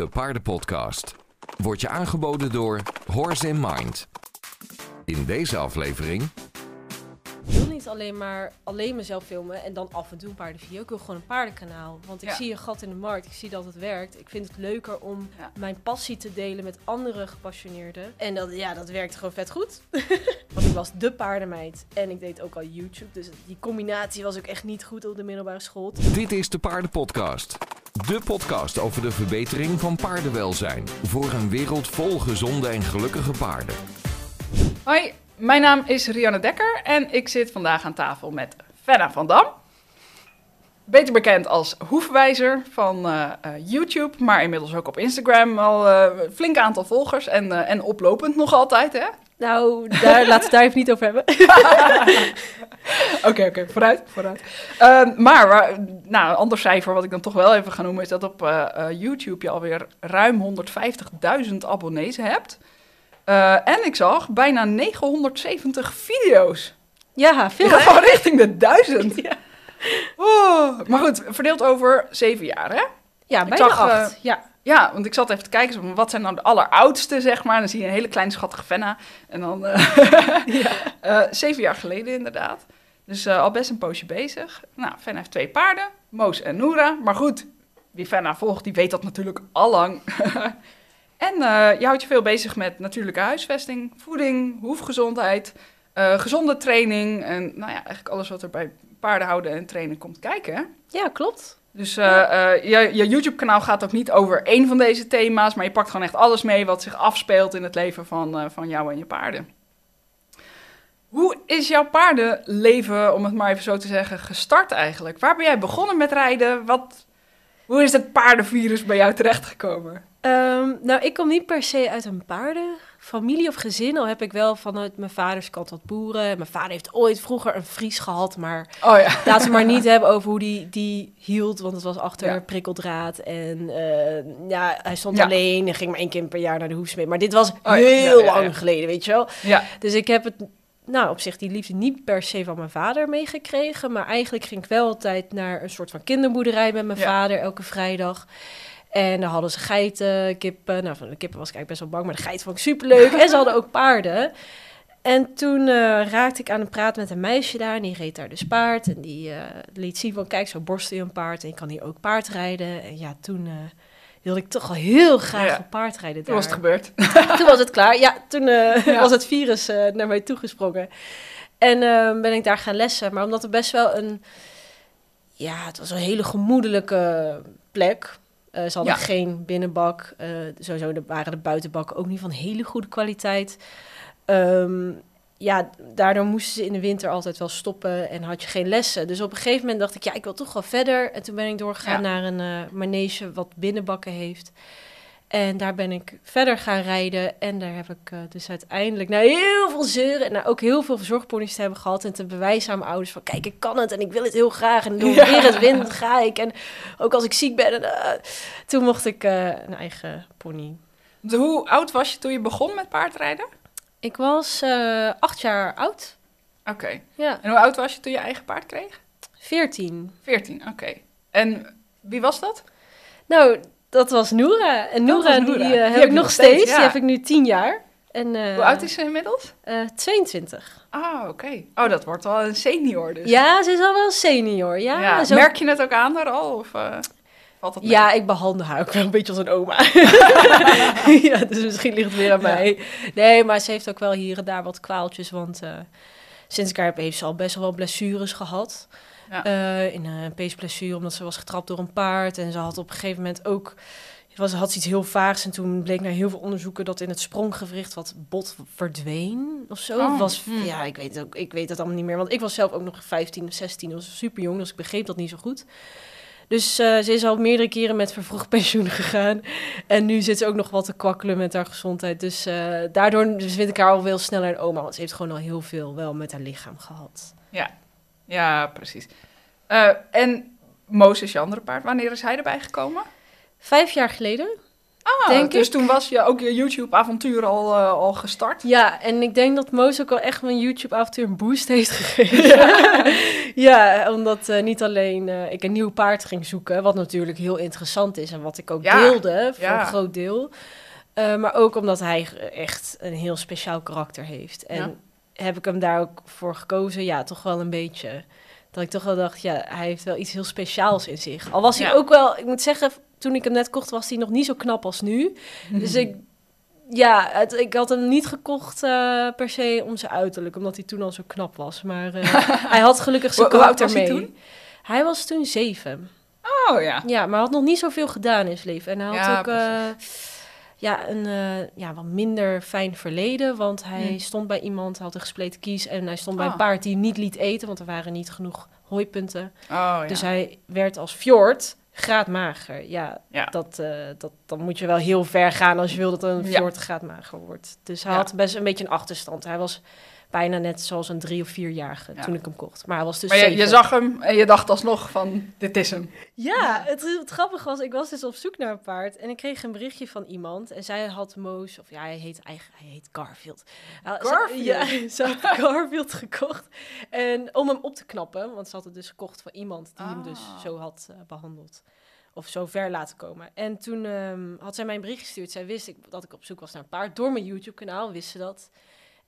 de paardenpodcast. Wordt je aangeboden door Horse in Mind. In deze aflevering Ik wil niet alleen maar alleen mezelf filmen en dan af en toe een paardenvideo. Ik wil gewoon een paardenkanaal. Want ik Ja. zie een gat in de markt. Ik zie dat het werkt. Ik vind het leuker om Ja. mijn passie te delen met andere gepassioneerden. En dat, ja, dat werkt gewoon vet goed. Want ik was de paardenmeid. En ik deed ook al YouTube. Dus die combinatie was ook echt niet goed op de middelbare school. Dit is de Paardenpodcast. De podcast over de verbetering van paardenwelzijn. Voor een wereld vol gezonde en gelukkige paarden. Hoi, mijn naam is Rianne Dekker en ik zit vandaag aan tafel met Fenna van Dam. Beter bekend als hoefwijzer van eh, eh, YouTube, maar inmiddels ook op Instagram al eh, flink aantal volgers en, en oplopend nog altijd, hè? Nou, daar, laten we het daar even niet over hebben. Oké, oké, vooruit, vooruit. Ehm, maar, waar- nou, een ander cijfer wat ik dan toch wel even ga noemen... is dat op eh, eh, YouTube je alweer ruim 150.000 abonnees hebt. Eh, en ik zag bijna 970 video's. Ja, veel Ja, gewoon richting de duizend. Ja. Oh, maar goed, verdeeld over zeven jaar, hè? Ja, Ik bijna zag, acht. eh, ja. Ja, want ik zat even te kijken, wat zijn nou de alleroudste, zeg maar. Dan zie je een hele kleine schattige Fenna. En dan eh, eh, zeven jaar geleden inderdaad. Dus eh, al best een poosje bezig. Nou, Fenna heeft twee paarden, Moos en Noora. Maar goed, wie Fenna volgt, die weet dat natuurlijk al lang. en je houdt je veel bezig met natuurlijke huisvesting, voeding, hoefgezondheid, gezonde training. En nou ja, eigenlijk alles wat er bij paarden houden en trainen komt kijken. ja, klopt. Dus eh, eh, je, je YouTube-kanaal gaat ook niet over één van deze thema's, maar je pakt gewoon echt alles mee wat zich afspeelt in het leven van, eh, van jou en je paarden. Hoe is jouw paardenleven, om het maar even zo te zeggen, gestart eigenlijk? Waar ben jij begonnen met rijden? Wat, hoe is het paardenvirus bij jou terechtgekomen? Ehm, nou, ik kom niet per se uit een paardenfamilie of gezin. Al heb ik wel vanuit mijn vaders kant wat boeren. Mijn vader heeft ooit vroeger een Fries gehad, maar Oh ja. laten we maar niet hebben over hoe die, die hield. Want het was achter Ja. prikkeldraad en eh, ja, hij stond Ja. alleen en ging maar één keer per jaar naar de hoefsmee. Maar dit was ja, heel lang geleden, weet je wel. Ja, Dus ik heb het, nou, op zich die liefde niet per se van mijn vader meegekregen. Maar eigenlijk ging ik wel altijd naar een soort van kinderboerderij met mijn Ja. vader elke vrijdag. En daar hadden ze geiten, kippen. Nou, van de kippen was ik eigenlijk best wel bang, maar de geiten vond ik superleuk. en ze hadden ook paarden. En toen eh, raakte ik aan het praten met een meisje daar. En die reed daar dus paard. En die eh, liet zien van, kijk, zo borstel je een paard. En je kan hier ook paardrijden. En ja, toen eh, wilde ik toch wel heel graag Ja. een paardrijden toen daar. was het gebeurd. Toen was het klaar. Ja, toen Ja. was het virus naar mij toegesprongen. En ben ik daar gaan lessen. Maar omdat het best wel een... Ja, het was een hele gemoedelijke plek. Eh, ze hadden Ja. geen binnenbak. Eh, sowieso de, waren de buitenbakken ook niet van hele goede kwaliteit. Ehm, ja, daardoor moesten ze in de winter altijd wel stoppen en had je geen lessen. Dus op een gegeven moment dacht ik, ja, ik wil toch wel verder. En toen ben ik doorgegaan Ja. naar een eh, manege wat binnenbakken heeft. En daar ben ik verder gaan rijden. En daar heb ik eh, dus uiteindelijk na heel veel zeuren... en na ook heel veel verzorgponies te hebben gehad... en te bewijzen aan mijn ouders van... kijk, ik kan het en ik wil het heel graag. En Ja. weer het wind ga ik. En ook als ik ziek ben... En, eh, toen mocht ik eh, een eigen pony. Hoe oud was je toen je begon met paardrijden? Ik was acht jaar oud. Oké. Ja, En hoe oud was je toen je eigen paard kreeg? veertien. 14, oké. En wie was dat? Nou, dat was Noora. En Noora, die, eh, Die heb ik nog steeds, steeds. ja. Die heb ik nu tien jaar. En, eh, Hoe oud is ze inmiddels? eh, 22. Ah, oké. Oh, dat wordt wel een senior dus. Ja, ze is al wel senior. Ja, Ja, zo... Merk je het ook aan daar al? Of eh, valt dat ja, ik behandel haar ook wel een beetje als een oma. ja, dus misschien ligt het weer aan Ja. mij. Nee, maar ze heeft ook wel hier en daar wat kwaaltjes. Want eh, sinds ik haar heb, heeft ze al best wel blessures gehad. Ja. Eh, in een peesblessure, omdat ze was getrapt door een paard. En ze had op een gegeven moment ook... Was, had ze iets heel vaags en toen bleek na heel veel onderzoeken dat in het spronggewricht wat bot verdween of zo. Oh, was, hmm. Ja, ik weet, ook, ik weet het allemaal niet meer. Want ik was zelf ook nog 15 of 16, was super jong, dus ik begreep dat niet zo goed. Dus eh, ze is al meerdere keren met vervroegd pensioen gegaan. En nu zit ze ook nog wat te kwakkelen met haar gezondheid. Dus eh, daardoor dus vind ik haar al veel sneller een oma. Want ze heeft gewoon al heel veel wel met haar lichaam gehad. Ja, precies. Eh, en Moos is je andere paard. Wanneer is hij erbij gekomen? Vijf jaar geleden. Ah, Denk dus ik. toen was je ook je YouTube-avontuur al, eh, al gestart? Ja, en ik denk dat Moos ook wel echt mijn YouTube-avontuur een boost heeft gegeven. Ja, omdat eh, niet alleen ik een nieuw paard ging zoeken, wat natuurlijk heel interessant is en wat ik ook Ja, deelde voor ja. een groot deel. maar ook omdat hij echt een heel speciaal karakter heeft. En heb ik hem daar ook voor gekozen? Ja, toch wel een beetje. Dat ik toch wel dacht, ja, hij heeft wel iets heel speciaals in zich. Al was hij Ja. ook wel, ik moet zeggen, toen ik hem net kocht, was hij nog niet zo knap als nu. Dus ik, ja, het, ik had hem niet gekocht eh, per se om zijn uiterlijk, omdat hij toen al zo knap was. Maar eh, hij had gelukkig zijn karakter hij mee. Hij was toen zeven. Oh ja. Ja, maar had nog niet zoveel gedaan in zijn leven. En hij had Ja, ook eh, ja, een eh, ja, wat minder fijn verleden. Want hij Hmm. stond bij iemand, had een gespleten kies. En hij stond bij een paard die niet liet eten, want er waren niet genoeg hooipunten. Oh ja. Dus hij werd als fjord graadmager. Ja, ja. dat, eh, dat, dan moet je wel heel ver gaan als je wil dat een fjord graadmager wordt. Dus hij had best een beetje een achterstand. Hij was bijna net zoals een drie- of vierjarige Ja. toen ik hem kocht. Maar hij was dus maar je, je zag hem en je dacht alsnog van, dit is hem. Ja, het, het grappige was, ik was dus op zoek naar een paard en ik kreeg een berichtje van iemand en zij had Moos, of ja, hij heet eigen, hij heet Garfield. Garfield? ja, ze had Garfield gekocht en om hem op te knappen, want ze had het dus gekocht van iemand die hem dus Ah. zo had eh, behandeld. Of zo ver laten komen. En toen ehm, had zij mij een bericht gestuurd. Zij wist ik, dat ik op zoek was naar een paard. Door mijn YouTube-kanaal wist ze dat.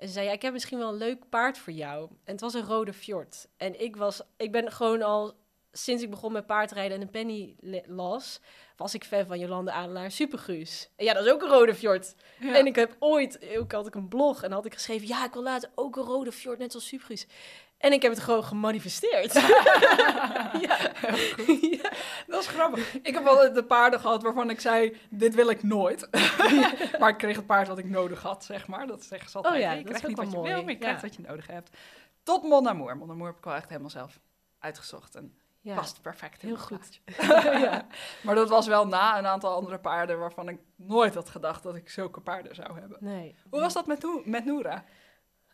En ze zei, ik heb misschien wel een leuk paard voor jou. En het was een rode fjord. En ik, was, ik ben gewoon al, sinds ik begon met paardrijden en een penny las... was ik fan van Jolande Adelaar Superguus. En ja, dat is ook een rode fjord. Ja. En ik heb ooit, ook had ik een blog en had ik geschreven... ja, ik wil later ook een rode fjord, net als Superguus. En ik heb het gewoon gemanifesteerd. ja. ja. Dat is grappig. Ik heb wel de paarden gehad waarvan ik zei, dit wil ik nooit. maar ik kreeg het paard wat ik nodig had, zeg maar. Dat zeggen ze altijd. Oh ja, je krijgt niet wat je wil, maar je krijgt wat je nodig hebt. Tot Mon Amour. Mon Amour heb ik wel echt helemaal zelf uitgezocht. En Ja. past perfect heel het goed. ja. Maar dat was wel na een aantal andere paarden waarvan ik nooit had gedacht dat ik zulke paarden zou hebben. Nee. Hoe was dat met, met Noora?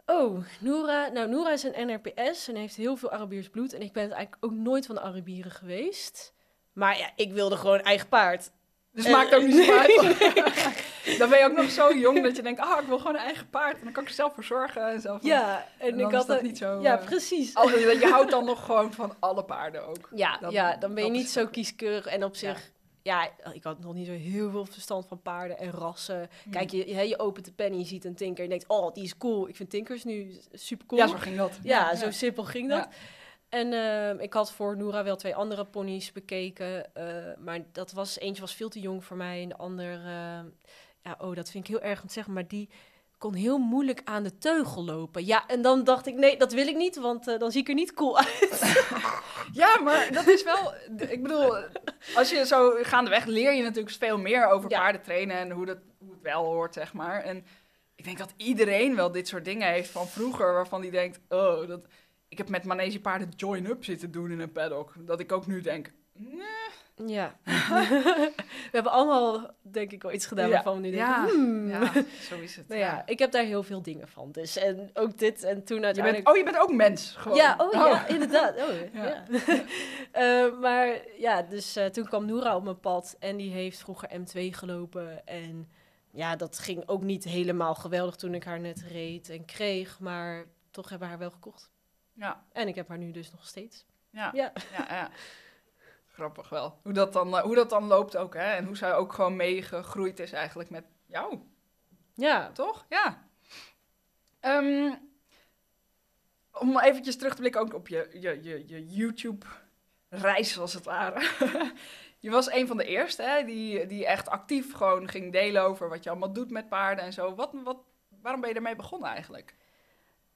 Oh, Noora. Nou, Noora is een NRPS en heeft heel veel Arabiers bloed. En ik ben eigenlijk ook nooit van de Arabieren geweest. Maar ja, ik wilde gewoon eigen paard. Dus Eh, maakt ook niet uit. Dan ben je ook nog zo jong dat je denkt, ah, ik wil gewoon een eigen paard. En dan kan ik er zelf voor zorgen en zo. Ja, en, ik had dat niet zo, Ja, eh, precies. Al- je houdt dan nog gewoon van alle paarden ook. Ja, Dan- ja, dan ben je dat niet zo kieskeurig. En op zich, ja. ik had nog niet zo heel veel verstand van paarden en rassen. Hmm. Kijk, je, je, je opent de pen en je ziet een tinker. En je denkt, oh, die is cool. Ik vind tinkers nu super cool. Ja, zo ging dat. Ja, zo simpel ging dat. En ehm, ik had voor Noora wel twee andere ponies bekeken. eh, maar dat was, eentje was veel te jong voor mij. En de ander, ehm, ja, oh, dat vind ik heel erg om te zeggen. Maar die kon heel moeilijk aan de teugel lopen. Ja, en dan dacht ik, nee, dat wil ik niet. Want eh, dan zie ik er niet cool uit. Ja, maar dat is wel... Ik bedoel, als je zo gaandeweg leer je natuurlijk veel meer over Ja. paarden trainen en hoe, dat, hoe het wel hoort, zeg maar. En ik denk dat iedereen wel dit soort dingen heeft van vroeger, waarvan die denkt, oh, dat... Ik heb met manegepaarden join-up zitten doen in een paddock. Dat ik ook nu denk, nee. Ja. we hebben allemaal, denk ik, wel iets gedaan Ja. waarvan we nu denken, Ja. hmm. Ja, zo is het. Nou ja, ik heb daar heel veel dingen van. Dus, en ook dit en toen Je uiteindelijk... bent, oh, je bent ook mens, gewoon. Ja, oh ja, inderdaad. Oh, Ja. ja. Eh, maar ja, dus eh, toen kwam Noora op mijn pad en die heeft vroeger M2 gelopen. En ja, dat ging ook niet helemaal geweldig toen ik haar net reed en kreeg. Maar toch hebben we haar wel gekocht. Ja, En ik heb haar nu dus nog steeds. ja, Ja. ja, ja. Grappig wel. Hoe dat, dan, eh, hoe dat dan loopt ook, hè. En hoe zij ook gewoon meegegroeid is eigenlijk met jou, Ja, toch? Ja. Ehm, om eventjes terug te blikken ook op je, je, je, je YouTube-reis, als het ware. je was een van de eerste, hè, die, die echt actief gewoon ging delen over wat je allemaal doet met paarden en zo. Wat, wat, waarom ben je ermee begonnen eigenlijk?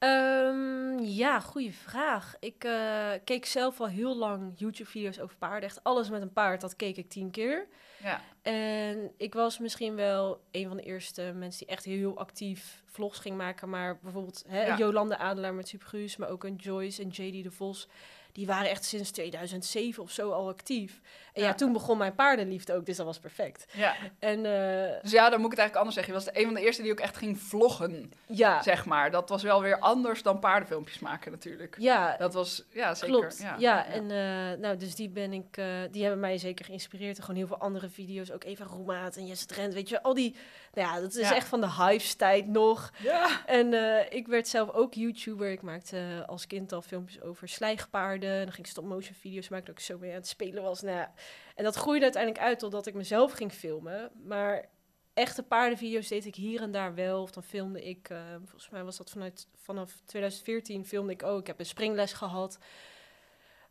Ehm, ja, goede vraag. Ik eh, keek zelf al heel lang YouTube-video's over paarden. Echt alles met een paard, dat keek ik tien keer. Ja, En ik was misschien wel een van de eerste mensen die echt heel actief vlogs ging maken. Maar bijvoorbeeld hè, Ja. Jolande Adelaar met Superguus, maar ook een Joyce en JD de Vos. die waren echt sinds 2007 of zo al actief. En ja, Ja. toen begon mijn paardenliefde ook, dus dat was perfect. Ja. En eh, Dus ja, dan moet ik het eigenlijk anders zeggen. Je was de een van de eerste die ook echt ging vloggen, ja, zeg maar. Dat was wel weer anders dan paardenfilmpjes maken natuurlijk. ja, Dat was, ja, zeker. Klopt, Ja, ja. En eh, nou, dus die ben ik, eh, die hebben mij zeker geïnspireerd. En gewoon heel veel andere video's, ook Eva Roemaat en Jesse Trent, weet je, al die, nou ja, dat is echt van de hype-tijd nog. ja. En ik werd zelf ook YouTuber. Ik maakte als kind al filmpjes over slijgpaarden. Dan ging ik stop-motion video's maken dat ik zo mee aan het spelen was. Nou. En dat groeide uiteindelijk uit totdat ik mezelf ging filmen. Maar echte paardenvideo's deed ik hier en daar wel. Of dan filmde ik, eh, volgens mij was dat vanuit, vanaf 2014 filmde ik ook. Ik heb een springles gehad.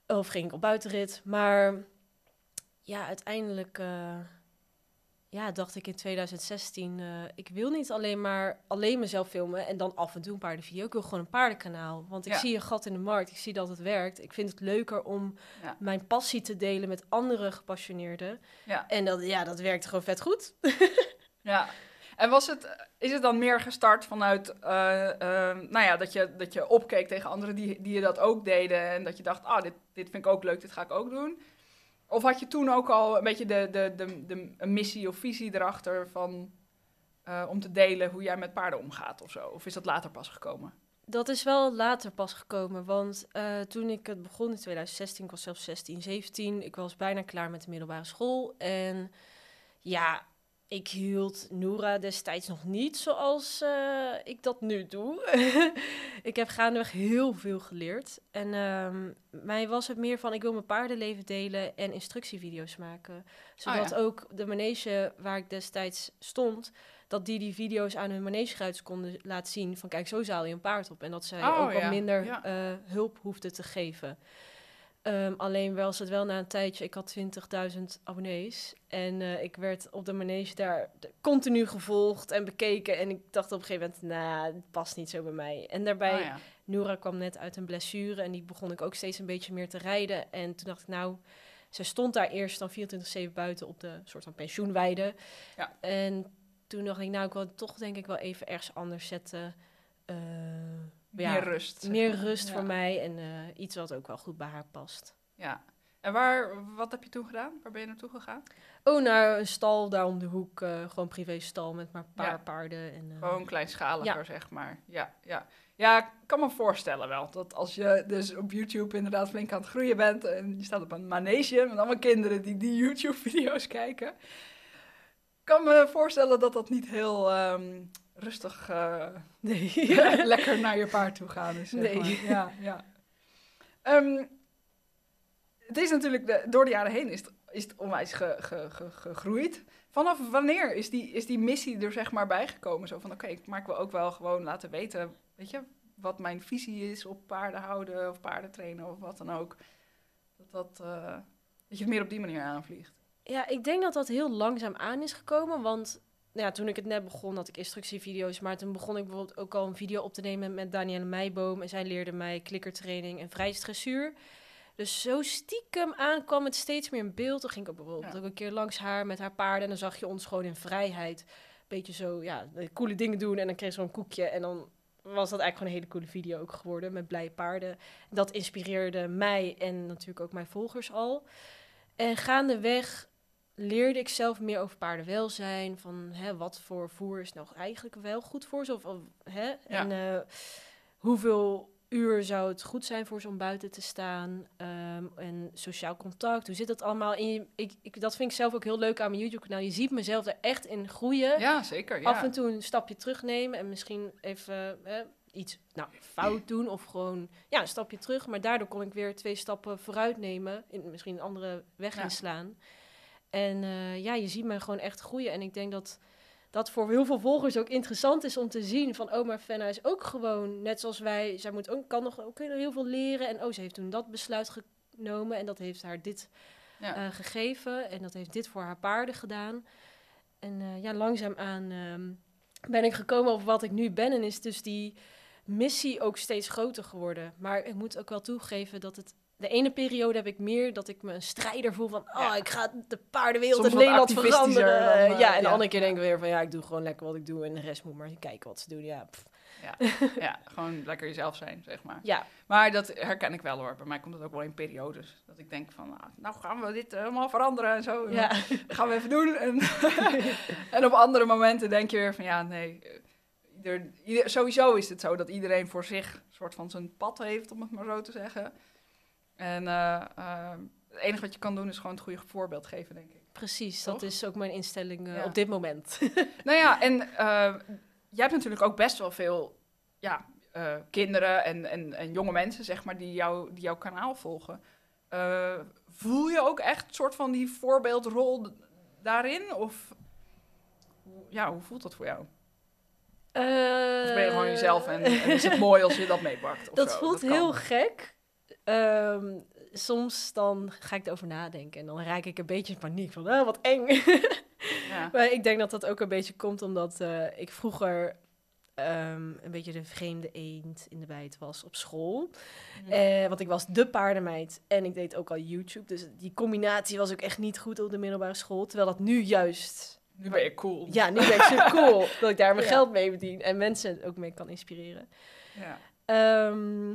Of ging ik op buitenrit. Maar ja, uiteindelijk eh, ja, dacht ik in 2016... eh, ik wil niet alleen maar alleen mezelf filmen... en dan af en toe een paardenvideo. Ik wil gewoon een paardenkanaal. Want ik Ja. zie een gat in de markt. Ik zie dat het werkt. Ik vind het leuker om Ja. mijn passie te delen... met andere gepassioneerden. Ja. En dat, ja, dat werkt gewoon vet goed. Ja. En was het, is het dan meer gestart vanuit, eh, eh, nou ja, dat je, dat je opkeek tegen anderen die, die je dat ook deden en dat je dacht, ah, dit, dit vind ik ook leuk, dit ga ik ook doen? Of had je toen ook al een beetje de, de, de, de, missie of visie erachter van, eh, om te delen hoe jij met paarden omgaat of zo? Of is dat later pas gekomen? Dat is wel later pas gekomen, want eh, toen ik het begon in 2016, ik was zelfs 16, 17, ik was bijna klaar met de middelbare school. En ja, ik hield Noora destijds nog niet zoals eh, ik dat nu doe. ik heb gaandeweg heel veel geleerd. En ehm, mij was het meer van, ik wil mijn paardenleven delen en instructievideo's maken. Zodat ja. ook de manege waar ik destijds stond, dat die die video's aan hun manegeruiters konden laten zien van kijk, zo zaal je een paard op. En dat zij Oh, ook wat ja, minder ja. eh, hulp hoefden te geven. Ehm, alleen was het wel na een tijdje, ik had 20.000 abonnees. En eh, ik werd op de manege daar continu gevolgd en bekeken. En ik dacht op een gegeven moment, nou, het past niet zo bij mij. En daarbij, ja. Noora kwam net uit een blessure en die begon ik ook steeds een beetje meer te rijden. En toen dacht ik, nou, ze stond daar eerst dan 24-7 buiten op de soort van pensioenweide. Ja. En toen dacht ik, nou, ik wil toch denk ik wel even ergens anders zetten. Ja, Meer rust. meer rust Ja. voor mij en eh, iets wat ook wel goed bij haar past. Ja. En waar, wat heb je toen gedaan? Waar ben je naartoe gegaan? Oh, naar een stal daar om de hoek. eh, gewoon privé stal met maar een paar Ja. paarden. En, eh, Gewoon kleinschaliger, zeg maar. Ja, ja. ja, ik kan me voorstellen wel. Dat als je dus op YouTube inderdaad flink aan het groeien bent... en je staat op een manege met allemaal kinderen die die YouTube-video's kijken... kan me voorstellen dat dat niet heel ehm, rustig eh, nee. lekker naar je paard toe gaan is. Zeg Nee. maar. Ja, ja. Ehm, het is natuurlijk, de, door de jaren heen is het, is het onwijs ge- ge- ge- gegroeid. Vanaf wanneer is die, is die missie er zeg maar bijgekomen? Zo van, oké, ik maak wel ook wel gewoon laten weten, weet je, wat mijn visie is op paarden houden of paarden trainen of wat dan ook. Dat, dat, eh, dat je het meer op die manier aanvliegt. Ja, ik denk dat dat heel langzaam aan is gekomen. Want nou ja, toen ik het net begon, had ik instructievideo's. Maar toen begon ik bijvoorbeeld ook al een video op te nemen met Danielle Meijboom. En zij leerde mij klikkertraining en vrijstressuur. Dus zo stiekem aan kwam het steeds meer in beeld. Dan ging ik ook bijvoorbeeld Ja. ook een keer langs haar met haar paarden. En dan zag je ons gewoon in vrijheid. Beetje zo, ja, coole dingen doen. En dan kreeg ze zo'n koekje. En dan was dat eigenlijk gewoon een hele coole video ook geworden. Met blije paarden. Dat inspireerde mij en natuurlijk ook mijn volgers al. En gaandeweg leerde ik zelf meer over paardenwelzijn. Van hè, wat voor voer is nou eigenlijk wel goed voor ze? Of, of, hè? En eh, hoeveel uur zou het goed zijn voor ze om buiten te staan? Ehm, en sociaal contact, hoe zit dat allemaal? Je, ik, ik, dat vind ik zelf ook heel leuk aan mijn YouTube-kanaal. Je ziet mezelf er echt in groeien. Ja, zeker. Ja. Af en toe een stapje terugnemen en misschien even iets nou, fout doen of gewoon ja, een stapje terug. Maar daardoor kon ik weer twee stappen vooruit nemen, in, misschien een andere weg Ja. inslaan. En eh, ja, je ziet me gewoon echt groeien. En ik denk dat dat voor heel veel volgers ook interessant is om te zien van, oh, maar Fenna is ook gewoon, net zoals wij, zij moet ook, kan nog ook heel veel leren. En oh, ze heeft toen dat besluit genomen en dat heeft haar dit Ja. eh, gegeven. En dat heeft dit voor haar paarden gedaan. En eh, ja, langzaamaan ehm ben ik gekomen op wat ik nu ben. En is dus die missie ook steeds groter geworden. Maar ik moet ook wel toegeven dat het... De ene periode heb ik meer dat ik me een strijder voel van... Oh, ik ga de paardenwereld in Nederland veranderen. dan, eh, ja, en de andere keer denk ik weer van... Ja, ik doe gewoon lekker wat ik doe en de rest moet maar kijken wat ze doen. Ja, pff. Ja, ja, gewoon lekker jezelf zijn, zeg maar. Ja, Maar dat herken ik wel hoor. Bij mij komt het ook wel in periodes. Dat ik denk van, nou, nou gaan we dit helemaal veranderen en zo. Ja. dan gaan we even doen. En, en op andere momenten denk je weer van, ja, nee. Ieder, ieder- sowieso is het zo dat iedereen voor zich een soort van zijn pad heeft, om het maar zo te zeggen. En eh, eh, het enige wat je kan doen is gewoon het goede voorbeeld geven, denk ik. precies. Toch? Dat is ook mijn instelling eh, Ja. op dit moment. Nou ja, en jij hebt natuurlijk ook best wel veel ja, kinderen en, en, en jonge mensen, zeg maar, die, jou, die jouw kanaal volgen. Voel je ook echt een soort van die voorbeeldrol daarin? Of ja, hoe voelt dat voor jou? Of ben je gewoon jezelf en, en is het mooi als je dat meepakt? Dat zo? voelt heel gek. Ehm, soms dan ga ik erover nadenken en dan raak ik een beetje in paniek van, oh, wat eng. Ja. maar ik denk dat dat ook een beetje komt omdat eh, ik vroeger ehm, een beetje de vreemde eend in de bijt was op school. Mhm. Eh, want ik was de paardenmeid en ik deed ook al YouTube. Dus die combinatie was ook echt niet goed op de middelbare school. Terwijl dat nu juist... Nu ben je cool. Ja, nu ben ik super cool dat ik daar mijn Ja. geld mee verdien. En mensen ook mee kan inspireren. Ja. Ehm,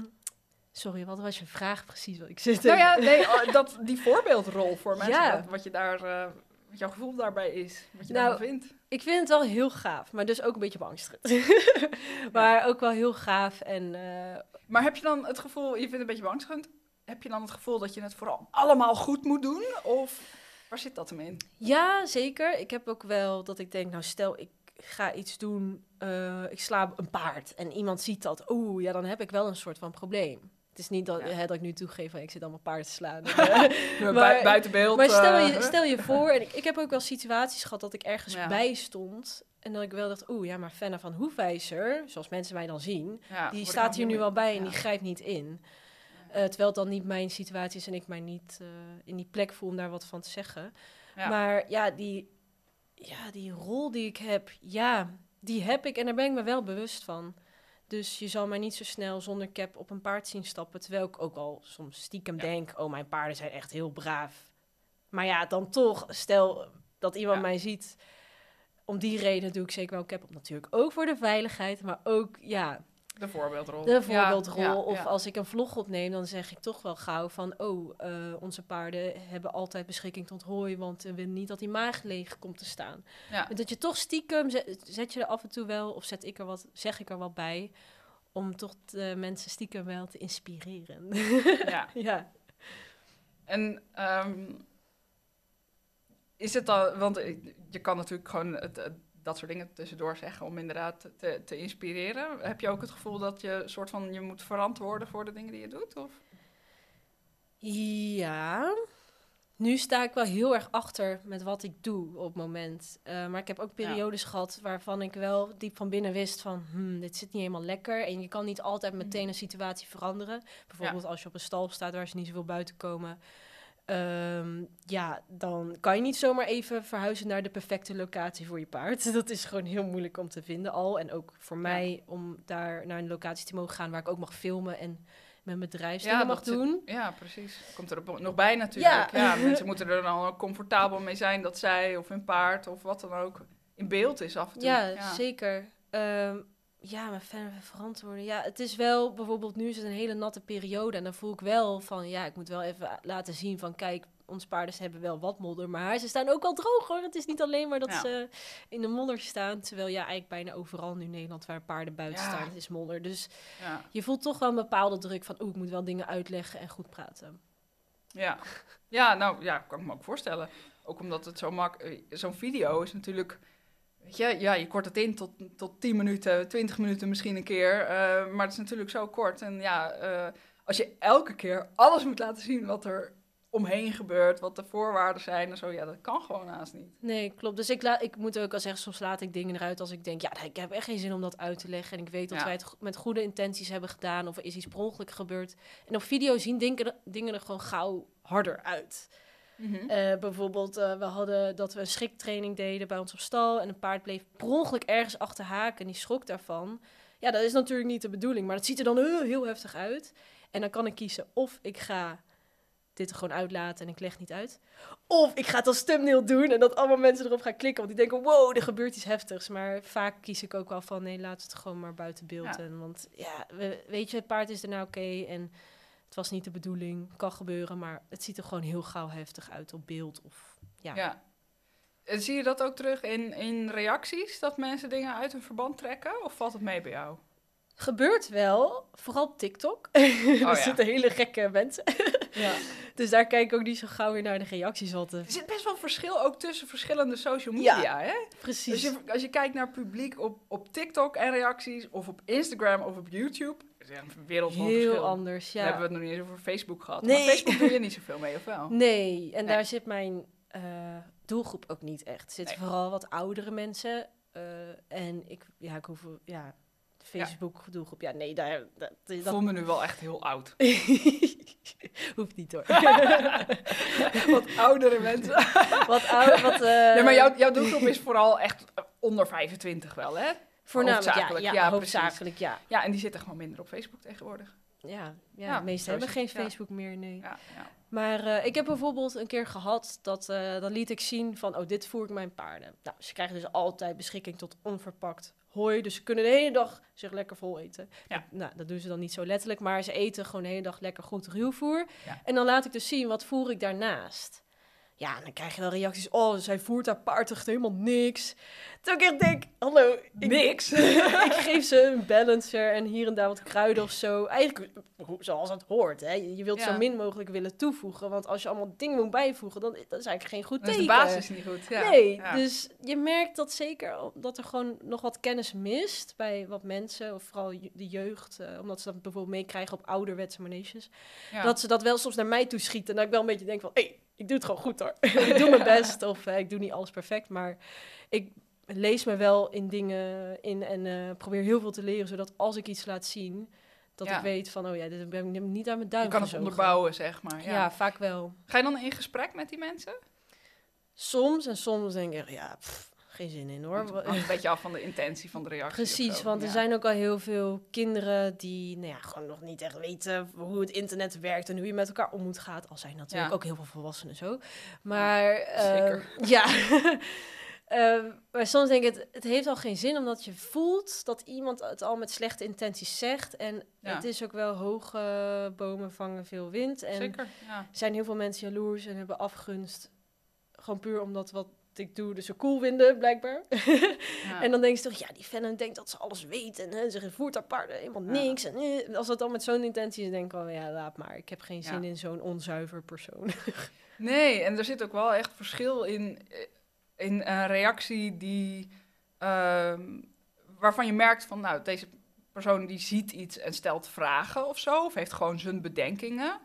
sorry, wat was je vraag precies? Wat ik zit Nou ja, nee, oh, dat, die voorbeeldrol voor mensen, Ja. wat, wat je daar, eh, wat jouw gevoel daarbij is, wat je Nou, daarvan vindt. Ik vind het wel heel gaaf, maar dus ook een beetje beangstigend. maar ook wel heel gaaf en... eh, Maar heb je dan het gevoel, je vindt het een beetje beangstigend, heb je dan het gevoel dat je het vooral allemaal goed moet doen? Of waar zit dat hem in? Ja, zeker. Ik heb ook wel dat ik denk, nou stel ik ga iets doen, eh, ik sla een paard en iemand ziet dat, oeh, ja, dan heb ik wel een soort van probleem. Het is niet dat, Ja. hè, dat ik nu toegeef van ik zit allemaal paard te slaan. Maar- buiten beeld. maar stel eh, je, stel je voor, en ik, ik heb ook wel situaties gehad dat ik ergens Ja. bij stond en dat ik wel dacht, oeh, ja, maar Fenna van Hoefwijzer, zoals mensen mij dan zien, ja, die staat hier nu wel bij en die grijpt niet in. Eh, terwijl het dan niet mijn situatie is en ik mij niet eh, in die plek voel om daar wat van te zeggen. Maar ja die, ja, die rol die ik heb, ja, die heb ik en daar ben ik me wel bewust van. Dus je zal mij niet zo snel zonder cap op een paard zien stappen. Terwijl ik ook al soms stiekem Ja. denk, oh, mijn paarden zijn echt heel braaf. Maar ja, dan toch, stel dat iemand Ja. mij ziet. Om die reden doe ik zeker wel cap op. Natuurlijk ook voor de veiligheid, maar ook, ja, De voorbeeldrol. de voorbeeldrol. Ja, ja, of als ik een vlog opneem, dan zeg ik toch wel gauw van... oh, eh, onze paarden hebben altijd beschikking tot hooi... want we willen niet dat die maag leeg komt te staan. Dat je toch stiekem, zet, zet je er af en toe wel... of zet ik er wat, zeg ik er wat bij... om toch de mensen stiekem wel te inspireren. ja. ja. En ehm, is het dan, want je kan natuurlijk gewoon het, het- dat soort dingen tussendoor zeggen om inderdaad te, te inspireren. Heb je ook het gevoel dat je soort van je moet verantwoorden voor de dingen die je doet? Of? Ja, nu sta ik wel heel erg achter met wat ik doe op het moment. Eh, maar ik heb ook periodes gehad waarvan ik wel diep van binnen wist van... Hmm, dit zit niet helemaal lekker. En je kan niet altijd meteen een situatie veranderen. Bijvoorbeeld als je op een stal staat waar ze niet zoveel buiten komen... Ehm, ja, dan kan je niet zomaar even verhuizen naar de perfecte locatie voor je paard. Dat is gewoon heel moeilijk om te vinden al. En ook voor mij om daar naar een locatie te mogen gaan waar ik ook mag filmen en mijn bedrijfsdingen mag dat zit- doen. ja, precies. Komt er op- nog bij natuurlijk. Ja. Ja. mensen moeten er dan ook comfortabel mee zijn dat zij of hun paard of wat dan ook in beeld is af en toe. Ja, zeker. Ehm, ja, maar verder verantwoorden. Ja, het is wel, bijvoorbeeld nu is het een hele natte periode. En dan voel ik wel van, ja, ik moet wel even laten zien van, kijk, onze paarden hebben wel wat modder. Maar ze staan ook al droog hoor. Het is niet alleen maar dat Ja. ze in de modder staan. Terwijl ja, eigenlijk bijna overal nu in Nederland waar paarden buiten Ja. staan, het is modder. Dus Ja. je voelt toch wel een bepaalde druk van, oeh, ik moet wel dingen uitleggen en goed praten. Ja. ja, nou ja, kan ik me ook voorstellen. Ook omdat het zo mak... eh, Zo'n video is natuurlijk... Weet je, ja, je kort het in tot, tot 10 minuten, 20 minuten misschien een keer. eh, maar het is natuurlijk zo kort. En ja, eh, als je elke keer alles moet laten zien wat er omheen gebeurt, wat de voorwaarden zijn en zo, ja, dat kan gewoon haast niet. Nee, klopt. Dus ik, ik moet ook al zeggen, soms laat ik dingen eruit als ik denk, ja, ik heb echt geen zin om dat uit te leggen. En ik weet dat Ja. wij het met goede intenties hebben gedaan of er is iets per ongeluk gebeurd. En op video zien dingen, dingen er gewoon gauw harder uit. Eh, bijvoorbeeld, eh, we hadden dat we een schriktraining deden bij ons op stal en een paard bleef per ongeluk ergens achter haken en die schrok daarvan. Ja, dat is natuurlijk niet de bedoeling, maar dat ziet er dan heel, heel heftig uit. En dan kan ik kiezen of ik ga dit er gewoon uitlaten en ik leg niet uit. Of ik ga het als thumbnail doen en dat allemaal mensen erop gaan klikken. Want die denken, wow, er gebeurt iets heftigs. Maar vaak kies ik ook wel van, nee, laat het gewoon maar buiten beeld. Ja. En, want ja, we- weet je, het paard is er nou oké en het was niet de bedoeling. Kan gebeuren, maar het ziet er gewoon heel gauw heftig uit op beeld. Of, ja. Ja. En zie je dat ook terug in, in reacties, dat mensen dingen uit hun verband trekken? Of valt het mee bij jou? Gebeurt wel, vooral op TikTok. Oh, er ja. zitten hele gekke mensen. Ja. Dus daar kijk ik ook niet zo gauw weer naar de reacties. De- Er zit best wel verschil ook tussen verschillende social media, hè? precies. Als je, als je kijkt naar publiek op, op TikTok en reacties, of op Instagram of op YouTube, is een heel verschil. anders, ja. hebben we het nog niet eens over Facebook gehad. Nee. Maar Facebook doe je niet zoveel mee, of wel? Nee, en Nee. daar zit mijn eh, doelgroep ook niet echt. Er zitten Nee. vooral wat oudere mensen. eh, en ik, ja, ik hoef, ja, de Facebook doelgroep, ja, nee, daar, dat, dat voel me nu wel echt heel oud. hoeft niet hoor. Wat oudere mensen. wat wat... eh, nee, maar jouw, jouw doelgroep is vooral echt onder 25 wel, hè? Voornamelijk, ja, hoofdzakelijk, ja, ja, hoofdzakelijk, ja. Ja, en die zitten gewoon minder op Facebook tegenwoordig. Ja, ja, Ja, de meesten zo hebben geen ja. Facebook meer, nee. Ja, ja. Maar eh, ik heb bijvoorbeeld een keer gehad dat eh, dan liet ik zien van, oh, dit voer ik mijn paarden. Nou, ze krijgen dus altijd beschikking tot onverpakt hooi. Dus ze kunnen de hele dag zich lekker vol eten. Ja. Nou, dat doen ze dan niet zo letterlijk, maar ze eten gewoon de hele dag lekker goed ruwvoer. Ja. En dan laat ik dus zien, wat voer ik daarnaast? Ja, dan krijg je wel reacties. Oh, zij voert haar paard echt helemaal niks. Terwijl ik echt denk, hallo. Ik, Niks. ik geef ze een balancer en hier en daar wat kruiden of zo. Eigenlijk zoals het hoort. Hè. Je wilt Ja. zo min mogelijk willen toevoegen. Want als je allemaal dingen moet bijvoegen, dan dat is eigenlijk geen goed Dan is de teken. basis niet goed. Ja. Nee, Ja. dus je merkt dat zeker dat er gewoon nog wat kennis mist bij wat mensen, of vooral de jeugd, eh, omdat ze dat bijvoorbeeld meekrijgen op ouderwetse maneges. Ja. Dat ze dat wel soms naar mij toe schieten. En dat ik wel een beetje denk van, hé, hey, ik doe het gewoon goed hoor. ik doe mijn best, of eh, ik doe niet alles perfect, maar ik lees me wel in dingen in en eh, probeer heel veel te leren, zodat als ik iets laat zien, dat Ja. ik weet van, oh ja, dit ben ik niet aan mijn duim Je kan het gezogen. onderbouwen, zeg maar. Ja. Ja. vaak wel. Ga je dan in gesprek met die mensen? Soms en soms denk ik, ja, pff, geen zin in hoor. Het een beetje af van de intentie van de reactie. Precies, want er Ja. zijn ook al heel veel kinderen die nou ja, gewoon nog niet echt weten hoe het internet werkt en hoe je met elkaar om moet gaan. Al zijn natuurlijk Ja. ook heel veel volwassenen zo. Maar eh, Zeker. ja. Eh, maar soms denk ik, het, het heeft al geen zin omdat je voelt dat iemand het al met slechte intenties zegt. En Ja. het is ook wel hoge bomen vangen veel wind. En Zeker, ja. er zijn heel veel mensen jaloers en hebben afgunst. Gewoon puur omdat wat ik doe, dus ze cool vinden, blijkbaar. Ja. En dan denk je toch, ja, die fan denkt dat ze alles weet. En hè, ze voert paarden helemaal Ja. niks. En eh, als dat dan met zo'n intentie is, denk ik wel, ja, laat maar. Ik heb geen zin Ja. in zo'n onzuiver persoon. Nee, en er zit ook wel echt verschil in, in een reactie die, ehm, waarvan je merkt van, nou, deze persoon die ziet iets en stelt vragen of zo, of heeft gewoon zijn bedenkingen.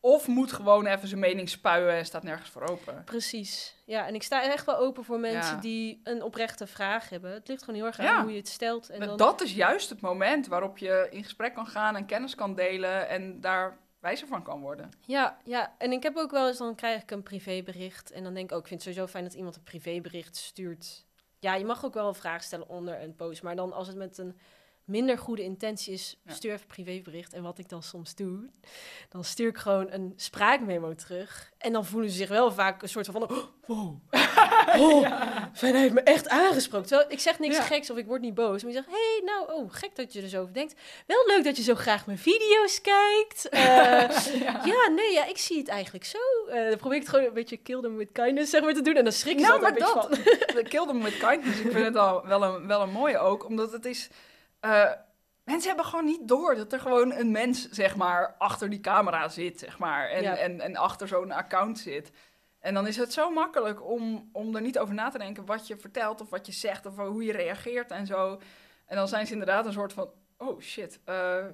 Of moet gewoon even zijn mening spuien en staat nergens voor open. Precies. Ja, en ik sta echt wel open voor mensen Ja. die een oprechte vraag hebben. Het ligt gewoon heel erg aan Ja. hoe je het stelt. En Maar dan... Dat is juist het moment waarop je in gesprek kan gaan en kennis kan delen en daar wijzer van kan worden. Ja, ja, en ik heb ook wel eens, dan krijg ik een privébericht. En dan denk ik ook, ik vind het sowieso fijn dat iemand een privébericht stuurt. Ja, je mag ook wel een vraag stellen onder een post. Maar dan als het met een minder goede intentie is, Ja. stuur even een privébericht. En wat ik dan soms doe, dan stuur ik gewoon een spraakmemo terug. En dan voelen ze zich wel vaak een soort van, oh, wow. Oh, hij heeft me echt aangesproken. Terwijl ik zeg niks Ja. geks of ik word niet boos. Maar je zegt, hey, nou, oh, gek dat je er zo over denkt. Wel leuk dat je zo graag mijn video's kijkt. Eh, ja. nee, ja, ik zie het eigenlijk zo. Eh, dan probeer ik het gewoon een beetje kill them with kindness zeg maar, te doen. En dan schrik je Nou, maar een beetje dat. van. We killed hem with kindness. Ik vind het al wel een, wel een mooie ook, omdat het is... eh, mensen hebben gewoon niet door dat er gewoon een mens, zeg maar, achter die camera zit, zeg maar. En, Ja. en, en achter zo'n account zit. En dan is het zo makkelijk om, om er niet over na te denken wat je vertelt of wat je zegt of hoe je reageert en zo. En dan zijn ze inderdaad een soort van, oh shit, eh,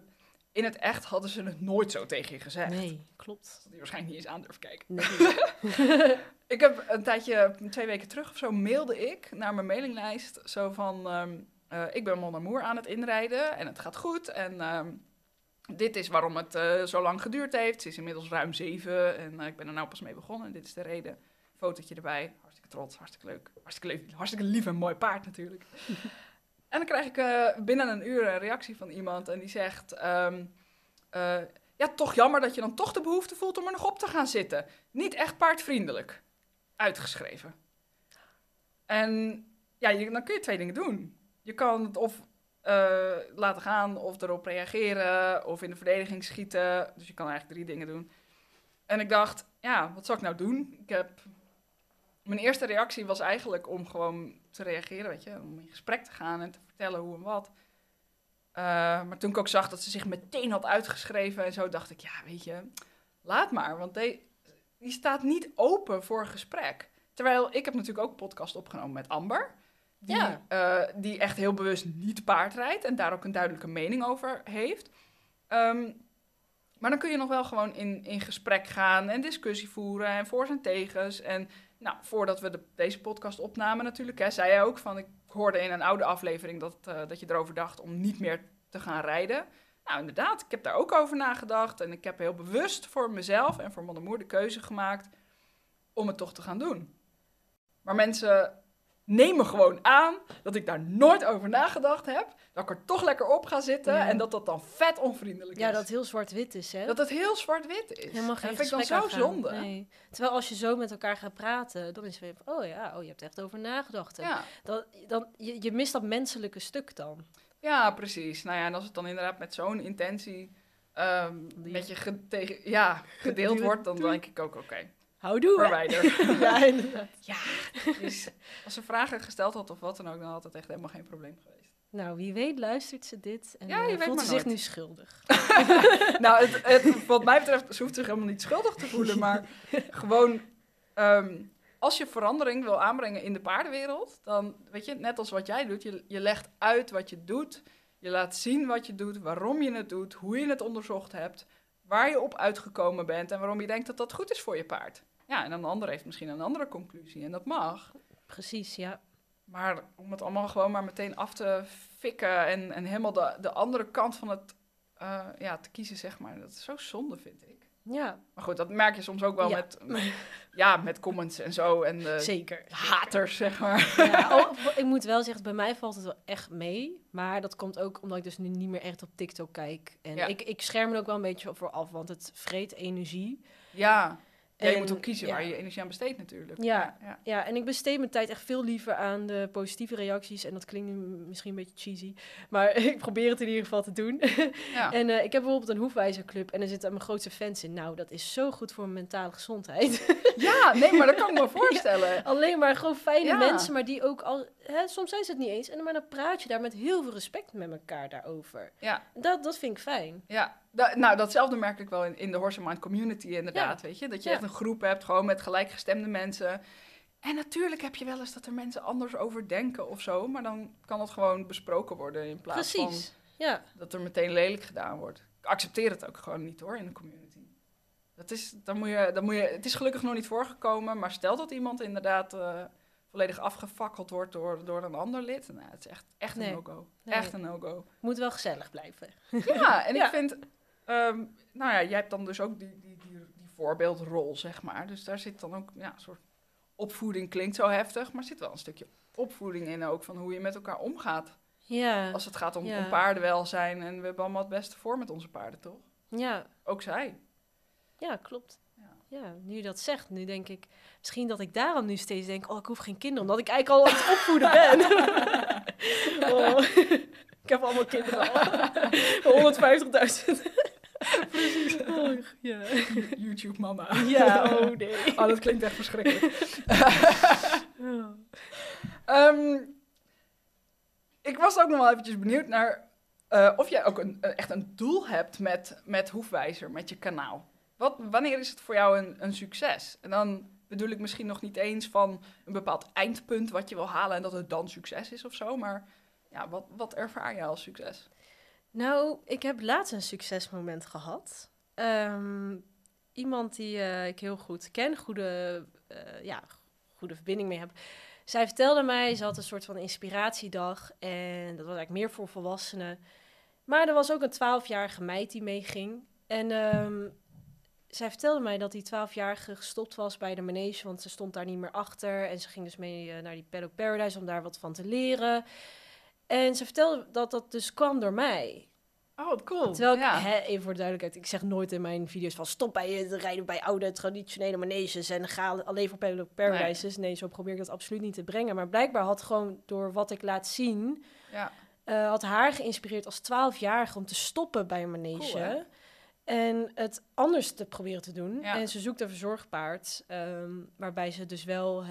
in het echt hadden ze het nooit zo tegen je gezegd. Nee, klopt. Dat die waarschijnlijk niet eens aan durft kijken. Nee. Ik heb een tijdje, twee weken terug of zo, mailde ik naar mijn mailinglijst. Zo van, ehm, eh, ik ben Mon Amour aan het inrijden en het gaat goed. En ehm, dit is waarom het eh, zo lang geduurd heeft. Ze is inmiddels ruim zeven en eh, ik ben er nou pas mee begonnen. Dit is de reden. Fotootje erbij. Hartstikke trots, hartstikke leuk. Hartstikke, leuk, hartstikke lief en mooi paard natuurlijk. en dan krijg ik binnen een uur een reactie van iemand en die zegt... ehm, eh, ja, toch jammer dat je dan toch de behoefte voelt om er nog op te gaan zitten. Niet echt paardvriendelijk. Uitgeschreven. En ja, je, dan kun je twee dingen doen. Je kan het of eh, laten gaan, of erop reageren, of in de verdediging schieten. Dus je kan eigenlijk drie dingen doen. En ik dacht, ja, wat zal ik nou doen? Ik heb... Mijn eerste reactie was eigenlijk om gewoon te reageren, weet je. Om in gesprek te gaan en te vertellen hoe en wat. Uh, maar toen ik ook zag dat ze zich meteen had uitgeschreven en zo, dacht ik, ja, weet je, laat maar. Want die, die staat niet open voor gesprek. Terwijl ik heb natuurlijk ook een podcast opgenomen met Amber. Die, Ja. eh, die echt heel bewust niet paard rijdt en daar ook een duidelijke mening over heeft. Ehm, maar dan kun je nog wel gewoon in, in gesprek gaan en discussie voeren en voor's en tegens. En nou, voordat we de, deze podcast opnamen natuurlijk, hè, zei jij ook van... ik hoorde in een oude aflevering dat, eh, dat je erover dacht om niet meer te gaan rijden. Nou, inderdaad, ik heb daar ook over nagedacht. En ik heb heel bewust voor mezelf en voor moeder de keuze gemaakt om het toch te gaan doen. Maar mensen nemen gewoon aan dat ik daar nooit over nagedacht heb. Dat ik er toch lekker op ga zitten Ja. en dat dat dan vet onvriendelijk Ja, is. dat het heel zwart-wit is, hè? Dat het heel zwart-wit is. Helemaal En geen dat vind ik dan zo zonde. Nee. Terwijl als je zo met elkaar gaat praten, dan is het weer oh ja, oh, je hebt echt over nagedacht. Ja. Dan, dan, je, je mist dat menselijke stuk dan. ja, precies. Nou ja, en als het dan inderdaad met zo'n intentie ehm, met je ge- tegen, ja, gedeeld wordt, dan denk ik ook, oké, Houdoe, verwijder. Ja, inderdaad. Dus als ze vragen gesteld had of wat dan ook, dan had het echt helemaal geen probleem geweest. Nou, wie weet luistert ze dit en Ja, eh, voelt ze zich nooit. nu schuldig. nou, het, het- wat mij betreft, ze hoeft zich helemaal niet schuldig te voelen, maar gewoon, ehm, als je verandering wil aanbrengen in de paardenwereld, dan, weet je, net als wat jij doet, je, je legt uit wat je doet, je laat zien wat je doet, waarom je het doet, hoe je het onderzocht hebt, waar je op uitgekomen bent en waarom je denkt dat dat goed is voor je paard. Ja, en dan de ander heeft misschien een andere conclusie en dat mag. Precies, ja. Maar om het allemaal gewoon maar meteen af te fikken en, en helemaal de, de andere kant van het eh, ja, te kiezen, zeg maar. Dat is zo zonde, vind ik. Ja, Maar goed, dat merk je soms ook wel Ja. met, ja, met comments en zo. En zeker. haters, zeg maar. Ja, oh, ik moet wel zeggen, bij mij valt het wel echt mee. Maar dat komt ook omdat ik dus nu niet meer echt op TikTok kijk. En Ja. ik, ik scherm er ook wel een beetje voor af, want het vreet energie. Ja, ja je moet ook kiezen ja. waar je energie aan besteedt natuurlijk. Ja. ja. Ja, en ik besteed mijn tijd echt veel liever aan de positieve reacties. En dat klinkt misschien een beetje cheesy. Maar ik probeer het in ieder geval te doen. ja. En eh, ik heb bijvoorbeeld een hoefwijzerclub. En er zitten mijn grootste fans in. Nou, dat is zo goed voor mijn mentale gezondheid. Ja, nee, maar dat kan ik me voorstellen. Alleen maar gewoon fijne mensen. Maar die ook al... Hè, soms zijn ze het niet eens. En maar dan praat je daar met heel veel respect met elkaar daarover. Ja, Dat, dat vind ik fijn. ja. Da- nou, datzelfde merk ik wel in, in de Horse Mind community inderdaad, weet je. Dat je Ja. echt een groep hebt, gewoon met gelijkgestemde mensen. En natuurlijk heb je wel eens dat er mensen anders over denken of zo. Maar dan kan dat gewoon besproken worden in plaats Precies. Ja. van dat er meteen lelijk gedaan wordt. Ik accepteer het ook gewoon niet hoor, in de community. Dat is, dan moet je, dan moet je, het is gelukkig nog niet voorgekomen, maar stel dat iemand inderdaad eh, volledig afgefakkeld wordt door, door een ander lid. Nou, het is echt, echt Nee. een no-go. Nee. Echt een no-go. Moet wel gezellig blijven. Ja, en Ja. ik vind, ehm, nou ja, jij hebt dan dus ook die, die, die, die voorbeeldrol, zeg maar. Dus daar zit dan ook, ja, een soort opvoeding klinkt zo heftig, maar zit wel een stukje opvoeding in ook, van hoe je met elkaar omgaat. Ja. Als het gaat om, Ja. om paardenwelzijn en we hebben allemaal het beste voor met onze paarden, toch? Ja. Ook zij. Ja, klopt. Ja. Nu je dat zegt, nu denk ik... Misschien dat ik daarom nu steeds denk... Oh, ik hoef geen kinderen, omdat ik eigenlijk al aan het opvoeden ben. oh, ik heb allemaal kinderen al. 150.000. Precies. Oh, ja. YouTube mama. ja, oh nee. Oh, dat klinkt echt verschrikkelijk. Oh. Ehm, ik was ook nog wel eventjes benieuwd naar eh, of jij ook een, een- echt een doel hebt met, met Hoefwijzer, met je kanaal. Wat, wanneer is het voor jou een, een succes? En dan bedoel ik misschien nog niet eens van een bepaald eindpunt wat je wil halen en dat het dan succes is of zo, maar ja, wat, wat ervaar je als succes? Nou, ik heb laatst een succesmoment gehad. Ehm, iemand die eh, ik heel goed ken, goede, eh, ja, goede verbinding mee heb. Zij vertelde mij, ze had een soort van inspiratiedag. En dat was eigenlijk meer voor volwassenen. Maar er was ook een twaalfjarige meid die meeging. En ehm, zij vertelde mij dat die twaalfjarige gestopt was bij de manege, want ze stond daar niet meer achter. En ze ging dus mee eh, naar die Paddock Paradise om daar wat van te leren. En ze vertelde dat dat dus kwam door mij. Oh, cool. Terwijl ik, ja. hè, even voor de duidelijkheid, ik zeg nooit in mijn video's van stop bij het rijden bij oude traditionele maneges en ga alleen voor Parallel Paradises. Nee. zo probeer ik dat absoluut niet te brengen. Maar blijkbaar had gewoon door wat ik laat zien, ja. eh, had haar geïnspireerd als 12-jarige om te stoppen bij een manege. Cool? En het anders te proberen te doen. Ja. En ze zoekt een verzorgpaard, ehm, waarbij ze dus wel eh,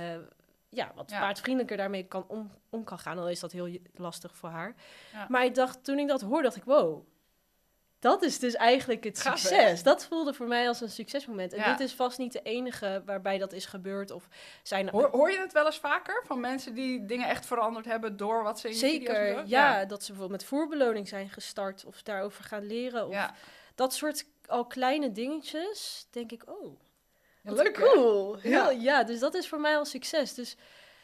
ja, wat Ja. paardvriendelijker daarmee kan om, om kan gaan. Al is dat heel lastig voor haar. Ja. Maar ik dacht, toen ik dat hoorde, dacht ik, wow. Dat is dus eigenlijk het hè? succes. Dat voelde voor mij als een succesmoment. En Ja. dit is vast niet de enige waarbij dat is gebeurd. Of zijn Hoor, hoor je het wel eens vaker van mensen die dingen echt veranderd hebben door wat ze in Zeker, ja, dat ze bijvoorbeeld met voerbeloning zijn gestart of daarover gaan leren. Of Ja. Dat soort al kleine dingetjes, denk ik, oh, Ja, leuk cool. Ja. Heel, ja. dus dat is voor mij al succes. Dus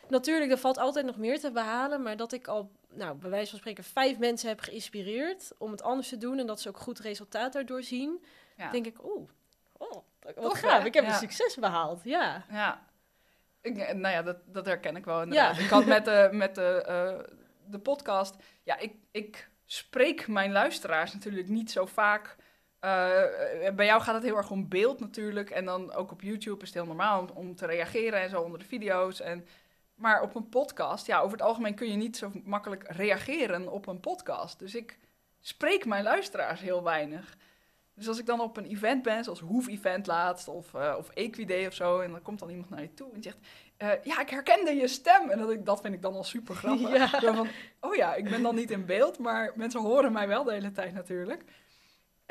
natuurlijk, er valt altijd nog meer te behalen, maar dat ik al, nou, bij wijze van spreken, vijf mensen heb geïnspireerd om het anders te doen en dat ze ook goed resultaat daardoor zien, Ja. denk ik, oh, oh wat Tof, gaaf, hè? ik heb een succes behaald, ja. Ja. Ik, nou ja, dat, dat herken ik wel inderdaad. Ik had met de, met de, eh, de podcast... Ja, ik, ik spreek mijn luisteraars natuurlijk niet zo vaak... eh, bij jou gaat het heel erg om beeld natuurlijk. En dan ook op YouTube is het heel normaal om, om te reageren en zo onder de video's. En, maar op een podcast, ja, over het algemeen kun je niet zo makkelijk reageren op een podcast. Dus ik spreek mijn luisteraars heel weinig. Dus als ik dan op een event ben, zoals Hoef Event laatst, of, eh of Equiday of zo, en dan komt dan iemand naar je toe en zegt, eh, ja, ik herkende je stem. En dat, ik, dat vind ik dan al super grappig. Ja. Van, oh ja, ik ben dan niet in beeld, maar mensen horen mij wel de hele tijd natuurlijk.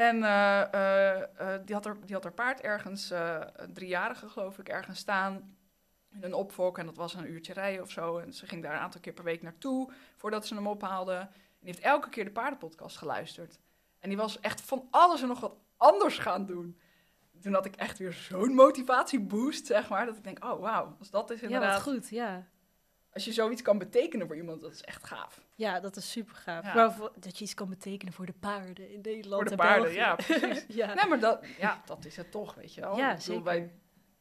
En eh, eh, eh, die, had er, die had haar paard ergens, een driejarige geloof ik, ergens staan in een opfok. En dat was een uurtje rijden of zo. En ze ging daar een aantal keer per week naartoe voordat ze hem ophaalde. En die heeft elke keer de paardenpodcast geluisterd. En die was echt van alles en nog wat anders gaan doen. Toen had ik echt weer zo'n motivatieboost, zeg maar. Dat ik denk, oh wauw, als dat is Ja, inderdaad... wat goed, ja. Als je zoiets kan betekenen voor iemand, dat is echt gaaf. Ja, dat is super gaaf. Ja. Maar voor- dat je iets kan betekenen voor de paarden in Nederland Voor de en paarden, België. ja, precies. ja. Nee, maar dat, ja, dat is het toch, weet je wel. Ja, bedoel. Wij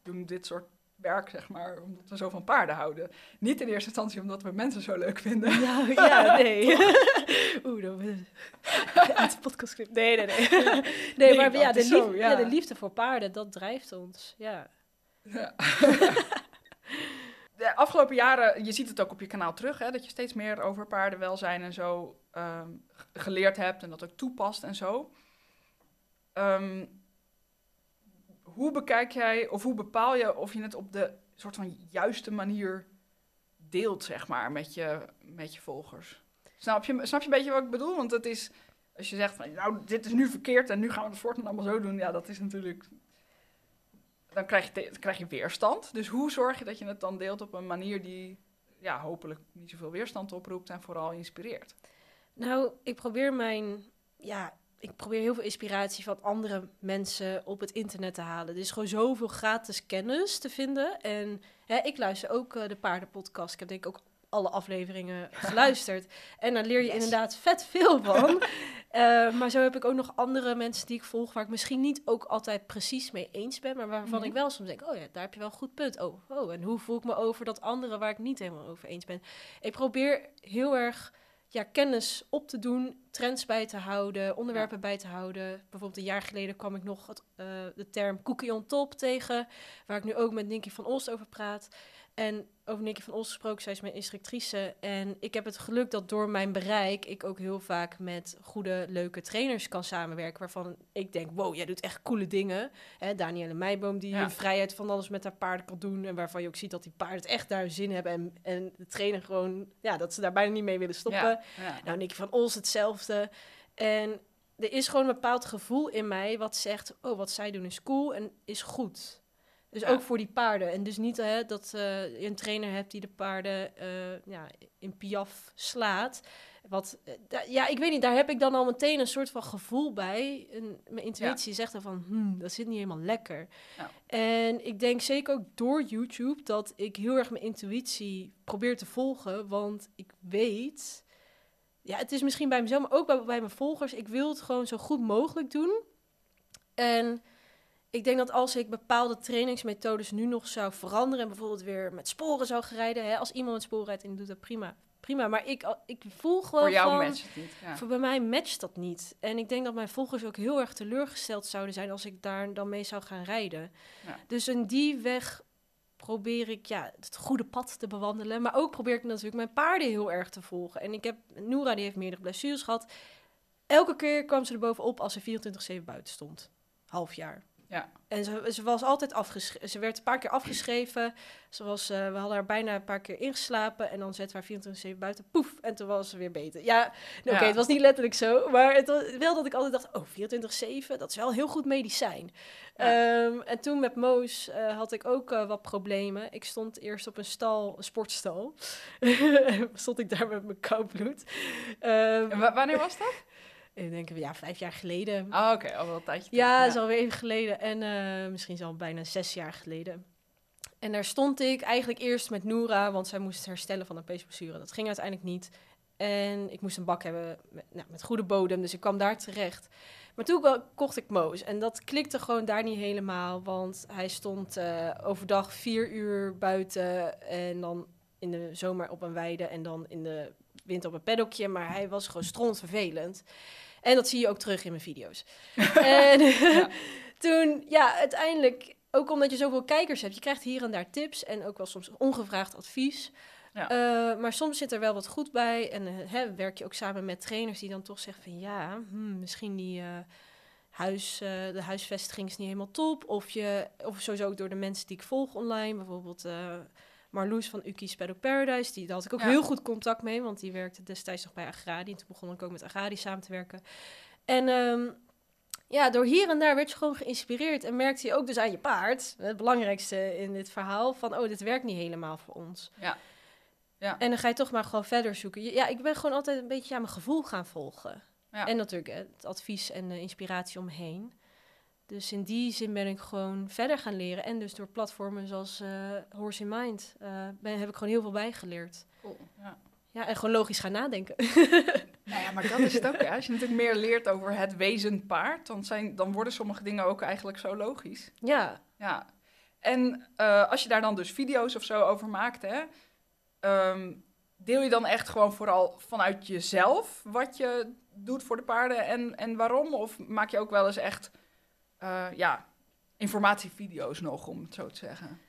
doen dit soort werk, zeg maar, omdat we zo van paarden houden. Niet in eerste instantie omdat we mensen zo leuk vinden. Ja, ja, nee. Oeh, dan de podcastclip. Nee, nee, nee. Nee, Nee, maar ja de, is zo, lief- ja. ja, de liefde voor paarden, dat drijft ons. Ja. Ja. De afgelopen jaren, je ziet het ook op je kanaal terug, hè, dat je steeds meer over paardenwelzijn en zo ehm, geleerd hebt en dat ook toepast en zo. Ehm, hoe bekijk jij, of hoe bepaal je of je het op de soort van juiste manier deelt, zeg maar, met je, met je volgers? Snap je, snap je een beetje wat ik bedoel? Want het is, als je zegt van, nou, dit is nu verkeerd en nu gaan we het voortaan allemaal zo doen, ja, dat is natuurlijk dan krijg je, krijg je weerstand. Dus hoe zorg je dat je het dan deelt op een manier die ja, hopelijk niet zoveel weerstand oproept en vooral inspireert? Nou, ik probeer mijn... Ja, ik probeer heel veel inspiratie van andere mensen op het internet te halen. Er is gewoon zoveel gratis kennis te vinden. En hè, ik luister ook eh, de paardenpodcast. Ik heb denk ik ook alle afleveringen geluisterd. En daar leer je Yes. inderdaad vet veel van. Eh, maar zo heb ik ook nog andere mensen die ik volg... waar ik misschien niet ook altijd precies mee eens ben... maar waarvan Mhm. ik wel soms denk... oh ja, daar heb je wel een goed punt. Oh, oh, en hoe voel ik me over dat andere... waar ik niet helemaal over eens ben. Ik probeer heel erg ja, kennis op te doen, trends bij te houden, onderwerpen bij te houden. Bijvoorbeeld een jaar geleden kwam ik nog het, eh, de term cookie on top tegen, waar ik nu ook met Nicky van Olst over praat. En over Nicky van Olst gesproken, zij is mijn instructrice. En ik heb het geluk dat door mijn bereik ik ook heel vaak met goede, leuke trainers kan samenwerken. Waarvan ik denk, wow, jij doet echt coole dingen. Hè, Danielle Meijboom, die Ja. vrijheid van alles met haar paarden kan doen. En waarvan je ook ziet dat die paarden het echt daar zin hebben. En, en de trainer gewoon, ja, dat ze daar bijna niet mee willen stoppen. Ja, ja. Nou, Nicky van Ols hetzelfde. En er is gewoon een bepaald gevoel in mij wat zegt... oh, wat zij doen is cool en is goed. Dus Ja. ook voor die paarden. En dus niet hè, dat eh, je een trainer hebt die de paarden eh, ja, in piaf slaat. Wat, eh, ja, ik weet niet, daar heb ik dan al meteen een soort van gevoel bij. En mijn intuïtie zegt dan van, hmm, dat zit niet helemaal lekker. Ja. En ik denk zeker ook door YouTube dat ik heel erg mijn intuïtie probeer te volgen. Want ik weet ja, het is misschien bij mezelf, maar ook bij, bij mijn volgers. Ik wil het gewoon zo goed mogelijk doen. En ik denk dat als ik bepaalde trainingsmethodes nu nog zou veranderen... en bijvoorbeeld weer met sporen zou gaan rijden... Hè, als iemand met sporen rijdt en doet dat prima, prima. Maar ik, ik voel gewoon Voor jou van... matcht het niet. Ja. Voor bij mij matcht dat niet. En ik denk dat mijn volgers ook heel erg teleurgesteld zouden zijn als ik daar dan mee zou gaan rijden. Ja. Dus in die weg probeer ik ja, het goede pad te bewandelen. Maar ook probeer ik natuurlijk mijn paarden heel erg te volgen. En ik heb, Noora die heeft meerdere blessures gehad. Elke keer kwam ze er bovenop als ze 24-7 buiten stond. Half jaar. Ja. En ze, ze was altijd afgeschreven. Ze werd een paar keer afgeschreven. Ze was, eh, we hadden haar bijna een paar keer ingeslapen. En dan zetten we haar 24-7 buiten. Poef. En toen was ze weer beter. Ja, nou, oké, Ja. het was niet letterlijk zo. Maar het was wel dat ik altijd dacht: oh, 24-7, dat is wel heel goed medicijn. Ja. Ehm, en toen met Moos eh, had ik ook eh, wat problemen. Ik stond eerst op een stal, een sportstal. stond ik daar met mijn koudbloed. Ehm, En wa- wanneer was dat? ik denk, ja, vijf jaar geleden. Ah, oké, al wel een tijdje Ja, terug. dat is alweer even geleden. En eh, misschien is al bijna zes jaar geleden. En daar stond ik eigenlijk eerst met Noora, want zij moest herstellen van een peesblessure. Dat ging uiteindelijk niet. En ik moest een bak hebben met, nou, met goede bodem, dus ik kwam daar terecht. Maar toen ko- kocht ik Moos en dat klikte gewoon daar niet helemaal. Want hij stond eh, overdag vier uur buiten en dan in de zomer op een weide en dan in de winter op een paddockje. Maar hij was gewoon strontvervelend. En dat zie je ook terug in mijn video's. en toen, ja, uiteindelijk, ook omdat je zoveel kijkers hebt, je krijgt hier en daar tips en ook wel soms ongevraagd advies. Ja. Eh, maar soms zit er wel wat goed bij. En eh, hè, werk je ook samen met trainers die dan toch zeggen van ja, hmm, misschien die eh, huis, de huisvestiging is niet helemaal top. Of, je, of sowieso ook door de mensen die ik volg online. Bijvoorbeeld Marloes van Uki's Paddock Paradise. Die, daar had ik ook Ja. heel goed contact mee, want die werkte destijds nog bij Agradi. En toen begon ik ook met Agradi samen te werken. En ehm, ja, door hier en daar werd je gewoon geïnspireerd. En merkte je ook dus aan je paard, het belangrijkste in dit verhaal, van oh, dit werkt niet helemaal voor ons. Ja. Ja. En dan ga je toch maar gewoon verder zoeken. Ja, ik ben gewoon altijd een beetje aan mijn gevoel gaan volgen. Ja. En natuurlijk hè, het advies en de inspiratie omheen. Dus in die zin ben ik gewoon verder gaan leren. En dus door platformen zoals eh, Horse in Mind eh, ben, heb ik gewoon heel veel bijgeleerd. Cool. Ja. Ja, en gewoon logisch gaan nadenken. Nou ja, maar dat is het ook. Ja. Als je natuurlijk meer leert over het wezen paard, dan, zijn, dan worden sommige dingen ook eigenlijk zo logisch. ja, Ja. En eh, als je daar dan dus video's of zo over maakt, hè, ehm, deel je dan echt gewoon vooral vanuit jezelf wat je doet voor de paarden en, en waarom? Of maak je ook wel eens echt eh, ja, informatievideo's nog, om het zo te zeggen?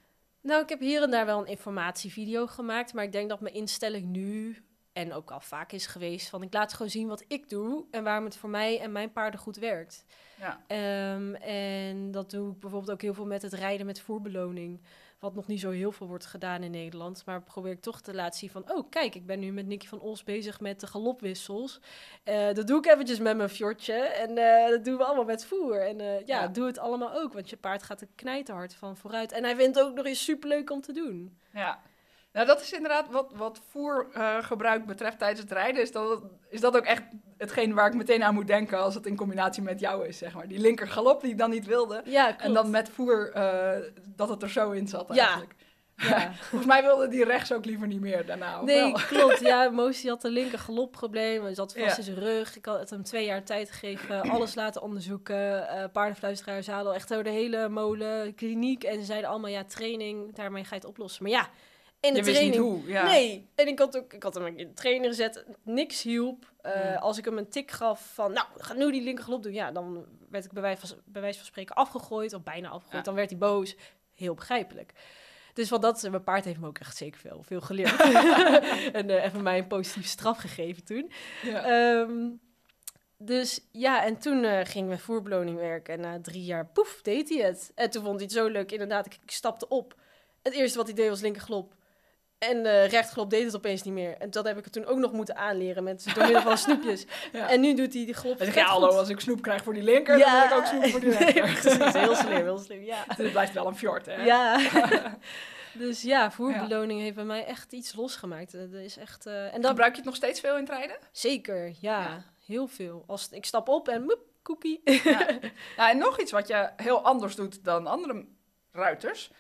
Nou, ik heb hier en daar wel een informatievideo gemaakt, maar ik denk dat mijn instelling nu en ook al vaak is geweest van ik laat gewoon zien wat ik doe en waarom het voor mij en mijn paarden goed werkt. Ja, Ehm, en dat doe ik bijvoorbeeld ook heel veel met het rijden met voerbeloning, wat nog niet zo heel veel wordt gedaan in Nederland, maar probeer ik toch te laten zien van oh kijk, ik ben nu met Nicky van Os bezig met de galopwissels. Eh, dat doe ik eventjes met mijn fjordje en eh, dat doen we allemaal met voer. En eh, ja, Ja. doe het allemaal ook, want je paard gaat er knijterhard van vooruit. En hij vindt het ook nog eens superleuk om te doen. ja. Nou, dat is inderdaad wat, wat voergebruik betreft tijdens het rijden. Is dat, is dat ook echt hetgeen waar ik meteen aan moet denken als het in combinatie met jou is, zeg maar. Die linker galop die ik dan niet wilde. Ja, klopt. En dan met voer eh, dat het er zo in zat Ja. eigenlijk. Ja. Volgens mij wilde die rechts ook liever niet meer daarna. Nee, wel? klopt. Ja, Moos die had een linker galopprobleem. Hij zat vast Ja. in zijn rug. Ik had hem twee jaar tijd gegeven. Alles laten onderzoeken. eh paardenfluisteraar, zadel. Echt door de hele molen, kliniek. En ze zeiden allemaal, ja, training. Daarmee ga je het oplossen. Maar ja, in de Je wist training... niet hoe. Ja. Nee. En ik had, ook, ik had hem in de trainer gezet. Niks hielp. Eh, Hmm. Als ik hem een tik gaf van, nou, ga nu die linker galop doen. Ja, dan werd ik bij wijze van, bij wijze van spreken afgegooid. Of bijna afgegooid. Ja. Dan werd hij boos. Heel begrijpelijk. Dus wat dat, mijn paard heeft me ook echt zeker veel, veel geleerd. en eh, even mij een positieve straf gegeven toen. Ja. Ehm, dus ja, en toen eh, ging mijn voerbeloning werken. En na drie jaar, poef, deed hij het. En toen vond hij het zo leuk. Inderdaad, ik, ik stapte op. Het eerste wat hij deed was linkerglop. En eh rechtglop deed het opeens niet meer. En dat heb ik het toen ook nog moeten aanleren met door middel van snoepjes. Ja. En nu doet hij die glop Dan zeg je, vet hallo, als ik snoep krijg voor die linker, dan wil ik ook snoep voor die Nee, rechter. precies, heel slim, heel slim, ja. Het blijft wel een fjord, hè? Ja. dus ja, voerbeloning heeft bij mij echt iets losgemaakt. Dat is echt... eh, en dat Gebruik je het nog steeds veel in het rijden? zeker, ja, Ja. heel veel. Als ik stap op en moep, koekie. Ja. Nou, en nog iets wat je heel anders doet dan andere ruiters,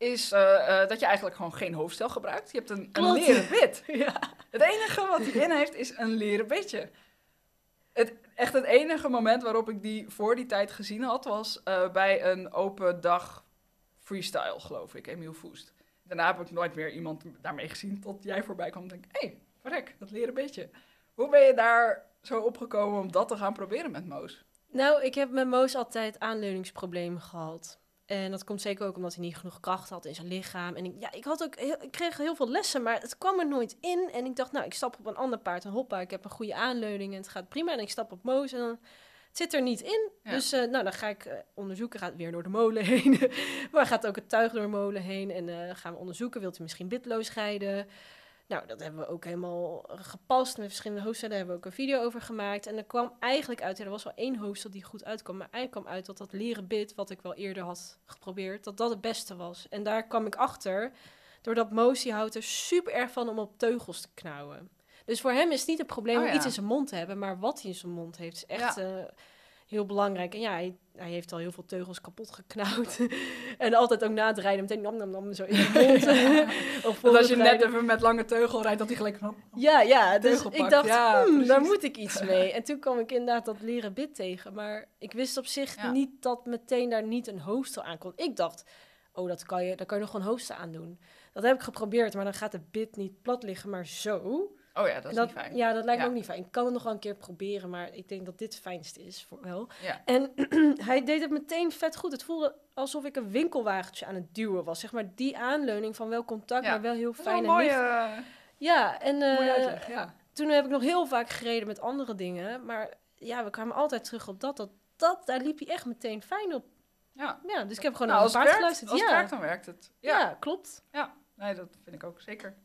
is eh, eh, dat je eigenlijk gewoon geen hoofdstel gebruikt. Je hebt een, een leren bit. ja. Het enige wat hij in heeft is een leren bitje. Het, echt het enige moment waarop ik die voor die tijd gezien had, was eh, bij een open dag freestyle, geloof ik, Emiel Voest. Daarna heb ik nooit meer iemand daarmee gezien, tot jij voorbij kwam en denk hé, hey, Verrek, dat leren beetje. Hoe ben je daar zo opgekomen om dat te gaan proberen met Moos? Nou, ik heb met Moos altijd aanleuningsproblemen gehad. En dat komt zeker ook omdat hij niet genoeg kracht had in zijn lichaam. En ik, ja, ik, had ook heel, ik kreeg heel veel lessen, maar het kwam er nooit in. En ik dacht, nou, ik stap op een ander paard en hoppa, ik heb een goede aanleuning en het gaat prima. En ik stap op Moos en dan het zit er niet in. Ja. Dus eh, nou, dan ga ik eh, onderzoeken. Gaat weer door de molen heen. maar gaat ook het tuig door de molen heen. En eh, gaan we onderzoeken. Wilt u misschien bitloos rijden? Nou, dat hebben we ook helemaal gepast. Met verschillende hoofdstellen hebben we ook een video over gemaakt. En er kwam eigenlijk uit, er was wel één hoofdstel die goed uitkwam. Maar eigenlijk kwam uit dat dat leren bit, wat ik wel eerder had geprobeerd, dat dat het beste was. En daar kwam ik achter, doordat Mosi houdt er super erg van om op teugels te knauwen. Dus voor hem is het niet het probleem Oh om ja. iets in zijn mond te hebben, maar wat hij in zijn mond heeft is echt eh, heel belangrijk. En ja, hij, hij heeft al heel veel teugels kapot geknauwd. en altijd ook na het rijden meteen nam nam nam zo in de mond. of voor Want als je net even met lange teugel rijdt, dat hij gelijk van... Ja, ja, dus teugel ik pakt. dacht, Ja, hmm, daar moet ik iets mee. En toen kwam ik inderdaad dat leren bit tegen. Maar ik wist op zich Ja. niet dat meteen daar niet een hoofdstel aan kon. Ik dacht, oh, dat kan je, daar kan je nog gewoon een hoofdstel aan doen. Dat heb ik geprobeerd, maar dan gaat de bit niet plat liggen, maar zo. Oh ja, dat is niet fijn. Ja, dat lijkt Ja. me ook niet fijn. Ik kan het nog wel een keer proberen, maar ik denk dat dit het fijnste is voor wel. Ja. En hij deed het meteen vet goed. Het voelde alsof ik een winkelwagentje aan het duwen was. Zeg maar die aanleuning van wel contact, maar wel heel wel fijn een en mooie, licht. Ja, en eh, uitleg, ja. toen heb ik nog heel vaak gereden met andere dingen. Maar ja, we kwamen altijd terug op dat. dat, dat daar liep hij echt meteen fijn op. ja. Ja, dus ik heb gewoon Nou, het paard werkt, geluisterd. als ja. het werkt, dan werkt het. ja. Ja, klopt. ja. Nee, dat vind ik ook zeker.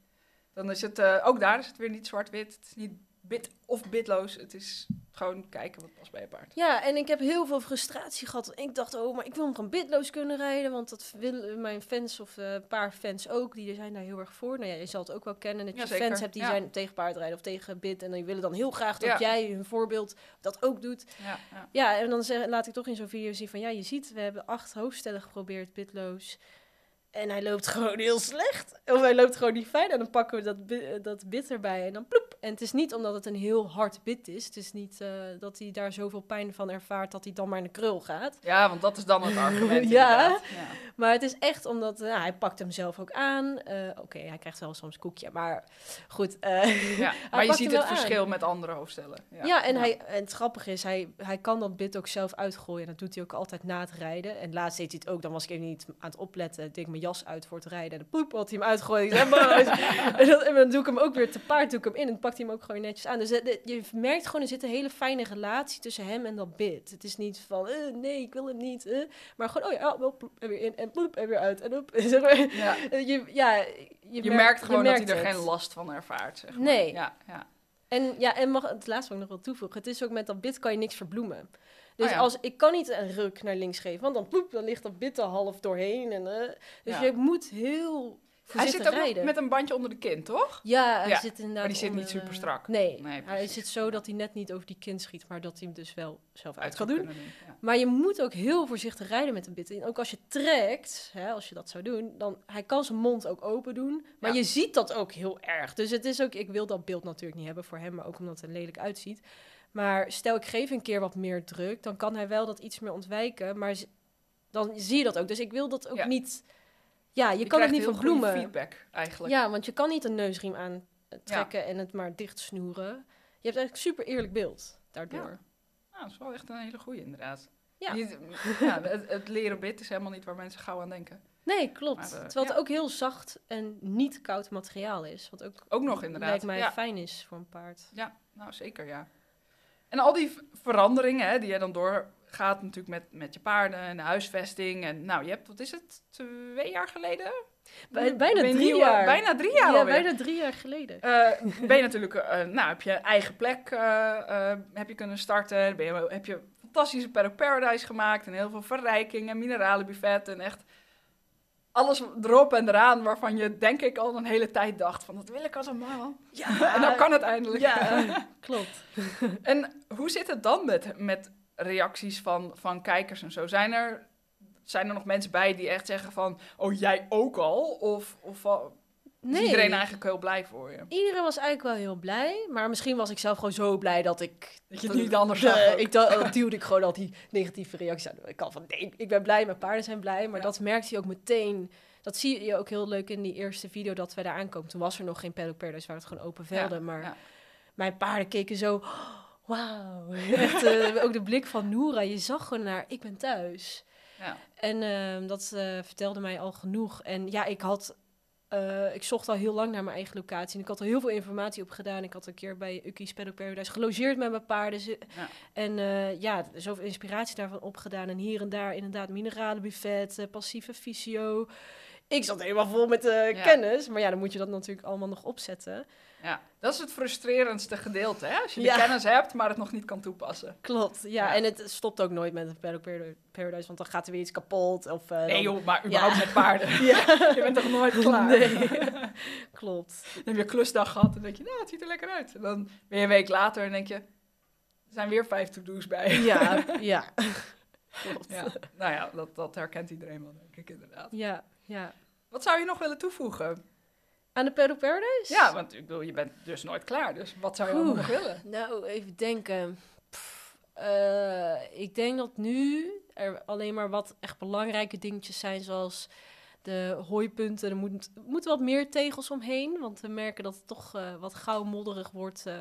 Dan is het, eh, ook daar is het weer niet zwart-wit. Het is niet bit of bitloos. Het is gewoon kijken wat past bij je paard. Ja, en ik heb heel veel frustratie gehad. Ik dacht, oh, maar ik wil hem gewoon bitloos kunnen rijden. Want dat willen mijn fans of eh, een paar fans ook. Die zijn daar heel erg voor. Nou ja, je zal het ook wel kennen. Dat je Ja, fans hebt die Ja. zijn tegen paardrijden of tegen bit. En die willen dan heel graag dat Ja. jij hun voorbeeld dat ook doet. Ja, ja. Ja, en dan zeg, laat ik toch in zo'n video zien van... Ja, je ziet, we hebben acht hoofdstellen geprobeerd, bitloos. En hij loopt gewoon heel slecht. Of hij loopt gewoon niet fijn. En dan pakken we dat, bi- dat bit erbij en dan ploep. En het is niet omdat het een heel hard bit is. Het is niet eh, dat hij daar zoveel pijn van ervaart dat hij dan maar in de krul gaat. ja, want dat is dan het argument Ja. Maar het is echt omdat... nou, hij pakt hem zelf ook aan. Eh, Oké, hij krijgt wel soms koekje. Maar goed. eh, Ja, maar je ziet het verschil met andere hoofdstellen. Ja, en, Hij, en het grappige is, hij, hij kan dat bit ook zelf uitgooien. Dat doet hij ook altijd na het rijden. En laatst deed hij het ook. Dan was ik even niet aan het opletten. Ik deed mijn jas uit voor het rijden. En de poep had hij hem uitgegooid. En, dan, en dan doe ik hem ook weer te paard doe ik hem in. En pakt hij hem ook gewoon netjes aan. Dus eh, de- je merkt gewoon, er zit een hele fijne relatie tussen hem en dat bit. Het is niet van, eh, nee, ik wil het niet. eh. Maar gewoon, oh ja, oh, wel, ploep, en weer in. En ploep, en weer uit. En op. Zeg maar. Ja. Je, ja, je, Je, merkt gewoon je dat hij er het. geen last van ervaart. Zeg maar. Nee. Ja, ja. En ja, en mag, het laatste wat ik nog wil toevoegen. Het is ook met dat bit kan je niks verbloemen. Dus Oh ja. als, ik kan niet een ruk naar links geven, want dan, ploep, dan ligt dat bit er half doorheen. En, eh, dus Ja. je moet heel Hij voorzichtig zit ook rijden. met een bandje onder de kin, toch? Ja, hij Ja, zit inderdaad maar die zit niet onder, super eh, strak. Nee, Nee, hij zit zo dat hij net niet over die kin schiet, maar dat hij hem dus wel zelf uit kan zou doen. Ja. Maar je moet ook heel voorzichtig rijden met een bit. En ook als je trekt, hè, als je dat zou doen, dan hij kan zijn mond ook open doen. Maar Ja. je ziet dat ook heel erg. Dus het is ook, ik wil dat beeld natuurlijk niet hebben voor hem, maar ook omdat het er lelijk uitziet. Maar stel ik geef een keer wat meer druk, dan kan hij wel dat iets meer ontwijken. Maar dan zie je dat ook. Dus ik wil dat ook Ja. niet. Ja, je, Je kan het niet goede verbloemen. feedback eigenlijk. Ja, want je kan niet een neusriem aantrekken en het maar dicht snoeren. Je hebt eigenlijk een super eerlijk beeld daardoor. Nou, dat is wel echt een hele goede inderdaad. Ja. Niet- ja, het, het leren bit is helemaal niet waar mensen gauw aan denken. Nee, klopt. Maar, eh, Terwijl het ja. ook heel zacht en niet koud materiaal is. Wat ook Ook nog inderdaad. lijkt mij ja. fijn is voor een paard. Ja, nou zeker ja. En al die veranderingen hè, die je dan doorgaat natuurlijk met, met je paarden en de huisvesting. En nou, je hebt, wat is het, twee jaar geleden? Bij- bijna drie jaar. Bijna drie jaar ja, alweer. bijna drie jaar geleden. Eh, ben je natuurlijk, eh, nou, heb je eigen plek eh, heb je kunnen starten. Ben je, heb je fantastische Paddock Paradise gemaakt en heel veel verrijking en mineralenbuffet en echt alles erop en eraan waarvan je denk ik al een hele tijd dacht van dat wil ik als een man. Ja, en dan kan het eindelijk. Ja, klopt. En hoe zit het dan met, met reacties van, van kijkers en zo? Zijn er, zijn er nog mensen bij die echt zeggen van, oh jij ook al? Of, of is Nee. iedereen eigenlijk heel blij voor je? Iedereen was eigenlijk wel heel blij. Maar misschien was ik zelf gewoon zo blij dat ik... Dat je het niet anders zag ik dacht, duwde ik gewoon al die negatieve reacties aan. Ik kan van, nee, ik ben blij, mijn paarden zijn blij. Maar Ja. dat merkte je ook meteen. dat zie je ook heel leuk in die eerste video dat we daar aankomen. Toen was er nog geen paddock paradise, waren het gewoon open velden. Ja, maar ja. mijn paarden keken zo, "Oh, wauw. Eh, ook de blik van Noora, je zag gewoon naar, ik ben thuis. Ja. En ehm, dat eh, vertelde mij al genoeg. En ja, ik had. Eh, ik zocht al heel lang naar mijn eigen locatie. En ik had er heel veel informatie op gedaan. Ik had een keer bij Uki's Paddock Paradise gelogeerd met mijn paarden. Ja. En eh, ja, zoveel inspiratie daarvan opgedaan. En hier en daar inderdaad mineralenbuffet, eh, passieve fysio. Ik zat helemaal vol met Ja. kennis. Maar ja, dan moet je dat natuurlijk allemaal nog opzetten. Ja, dat is het frustrerendste gedeelte, hè? Als je de kennis hebt, maar het nog niet kan toepassen. Klopt, ja. Ja. En het stopt ook nooit met Parad- Paradise. Want dan gaat er weer iets kapot. Of, eh, Nee joh, maar überhaupt Ja. met paarden. Ja, Je bent toch nooit klaar? Nee. klopt. Dan heb je een klusdag gehad en denk je, nou, het ziet er lekker uit. En dan ben je een week later en denk je, er zijn weer vijf to-do's bij. Ja, ja. Klopt. Nou ja, dat, dat herkent iedereen wel, denk ik inderdaad. Ja, ja. Wat zou je nog willen toevoegen? Aan de Paradise? Ja, want ik bedoel, je bent dus nooit klaar. Dus wat zou je nog willen? Nou, even denken. Pff, eh, ik denk dat nu er alleen maar wat echt belangrijke dingetjes zijn, zoals de hooipunten. Er moet, moeten wat meer tegels omheen, want we merken dat het toch eh, wat gauw modderig wordt. eh.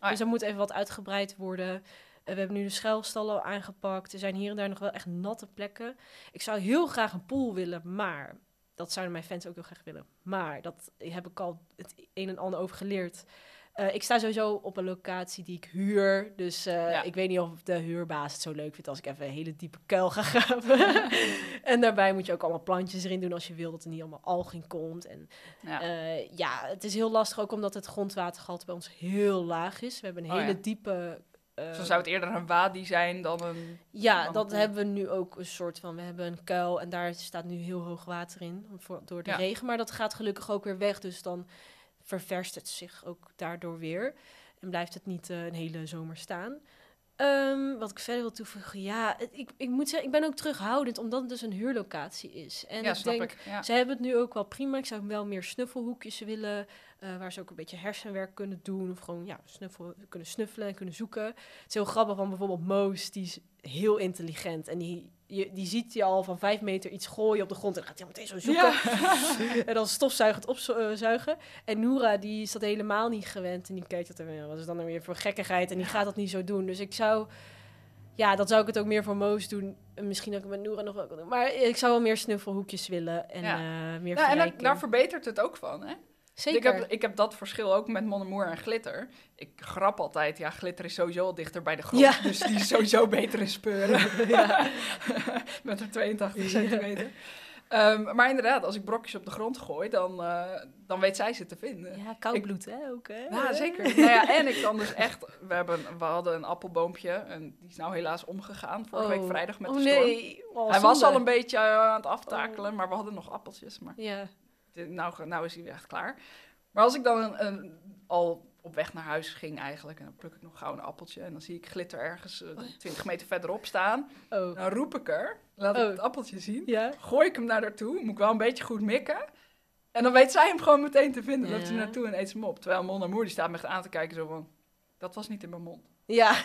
ja. Dus er moet even wat uitgebreid worden. We hebben nu de schuilstallen al aangepakt. Er zijn hier en daar nog wel echt natte plekken. Ik zou heel graag een pool willen, maar dat zouden mijn fans ook heel graag willen. Maar dat heb ik al het een en ander over geleerd. Eh, ik sta sowieso op een locatie die ik huur. Dus eh, Ja. ik weet niet of de huurbaas het zo leuk vindt als ik even een hele diepe kuil ga graven. en daarbij moet je ook allemaal plantjes erin doen als je wil dat er niet allemaal alg in komt. En Ja. eh, ja, het is heel lastig ook omdat het grondwatergehalte bij ons heel laag is. We hebben een Oh, hele ja. Diepe... eh, Zo zou het eerder een wadi zijn dan een... ja, dan dat pool. hebben we nu ook een soort van. We hebben een kuil en daar staat nu heel hoog water in voor, door de Ja. regen. Maar dat gaat gelukkig ook weer weg. Dus dan ververst het zich ook daardoor weer. En blijft het niet eh, een hele zomer staan. Ehm, wat ik verder wil toevoegen, ja, ik, ik moet zeggen, ik ben ook terughoudend, omdat het dus een huurlocatie is. En ja, ik snap denk, ik. Ja. ze hebben het nu ook wel prima. Ik zou wel meer snuffelhoekjes willen, eh, waar ze ook een beetje hersenwerk kunnen doen. Of gewoon ja, snuffel, kunnen snuffelen en kunnen zoeken. Het is heel grappig, van bijvoorbeeld Moos, die is heel intelligent. En die, je, die ziet je al van vijf meter iets gooien op de grond. En dan gaat hij meteen zo zoeken. en dan stofzuigend opzuigen. En Noora, die is dat helemaal niet gewend. En die kijkt dat er weer, wat is dan nou weer voor gekkigheid? En die gaat dat niet zo doen. Dus ik zou... Ja, dat zou ik het ook meer voor Moos doen. En misschien ook met Noora nog wel doen. Maar ik zou wel meer snuffelhoekjes willen. En Ja. eh, meer Ja, en verrijking. daar, daar verbetert het ook van, hè? Zeker. Ik heb, ik heb dat verschil ook met Monomoer en Glitter. Ik grap altijd, ja, Glitter is sowieso al dichter bij de grond. Ja. Dus die is sowieso beter in speuren. met haar 82 Ja. centimeter. Ehm, maar inderdaad, als ik brokjes op de grond gooi, dan, eh, dan weet zij ze te vinden. Ja, koud bloed, hè, ook, hè? Ja, zeker. nou ja, en ik kan dus echt... We, hebben, we hadden een appelboompje en die is nou helaas omgegaan. Vorige week vrijdag met oh, de storm. nee. Oh, Hij was al een beetje eh, aan het aftakelen, maar we hadden nog appeltjes. Maar Ja, nou, nou is hij weer echt klaar. Maar als ik dan een, een- al op weg naar huis ging eigenlijk... en dan pluk ik nog gauw een appeltje... en dan zie ik glitter ergens eh, 20 meter verderop staan... oh. dan roep ik er, laat ik Oh. het appeltje zien... Ja? gooi ik hem naar haar toe, moet ik wel een beetje goed mikken... en dan weet zij hem gewoon meteen te vinden. Ja. Loopt ze naartoe en eet ze hem op. Terwijl Mon en Moer die staat me echt aan te kijken zo van... dat was niet in mijn mond. Ja.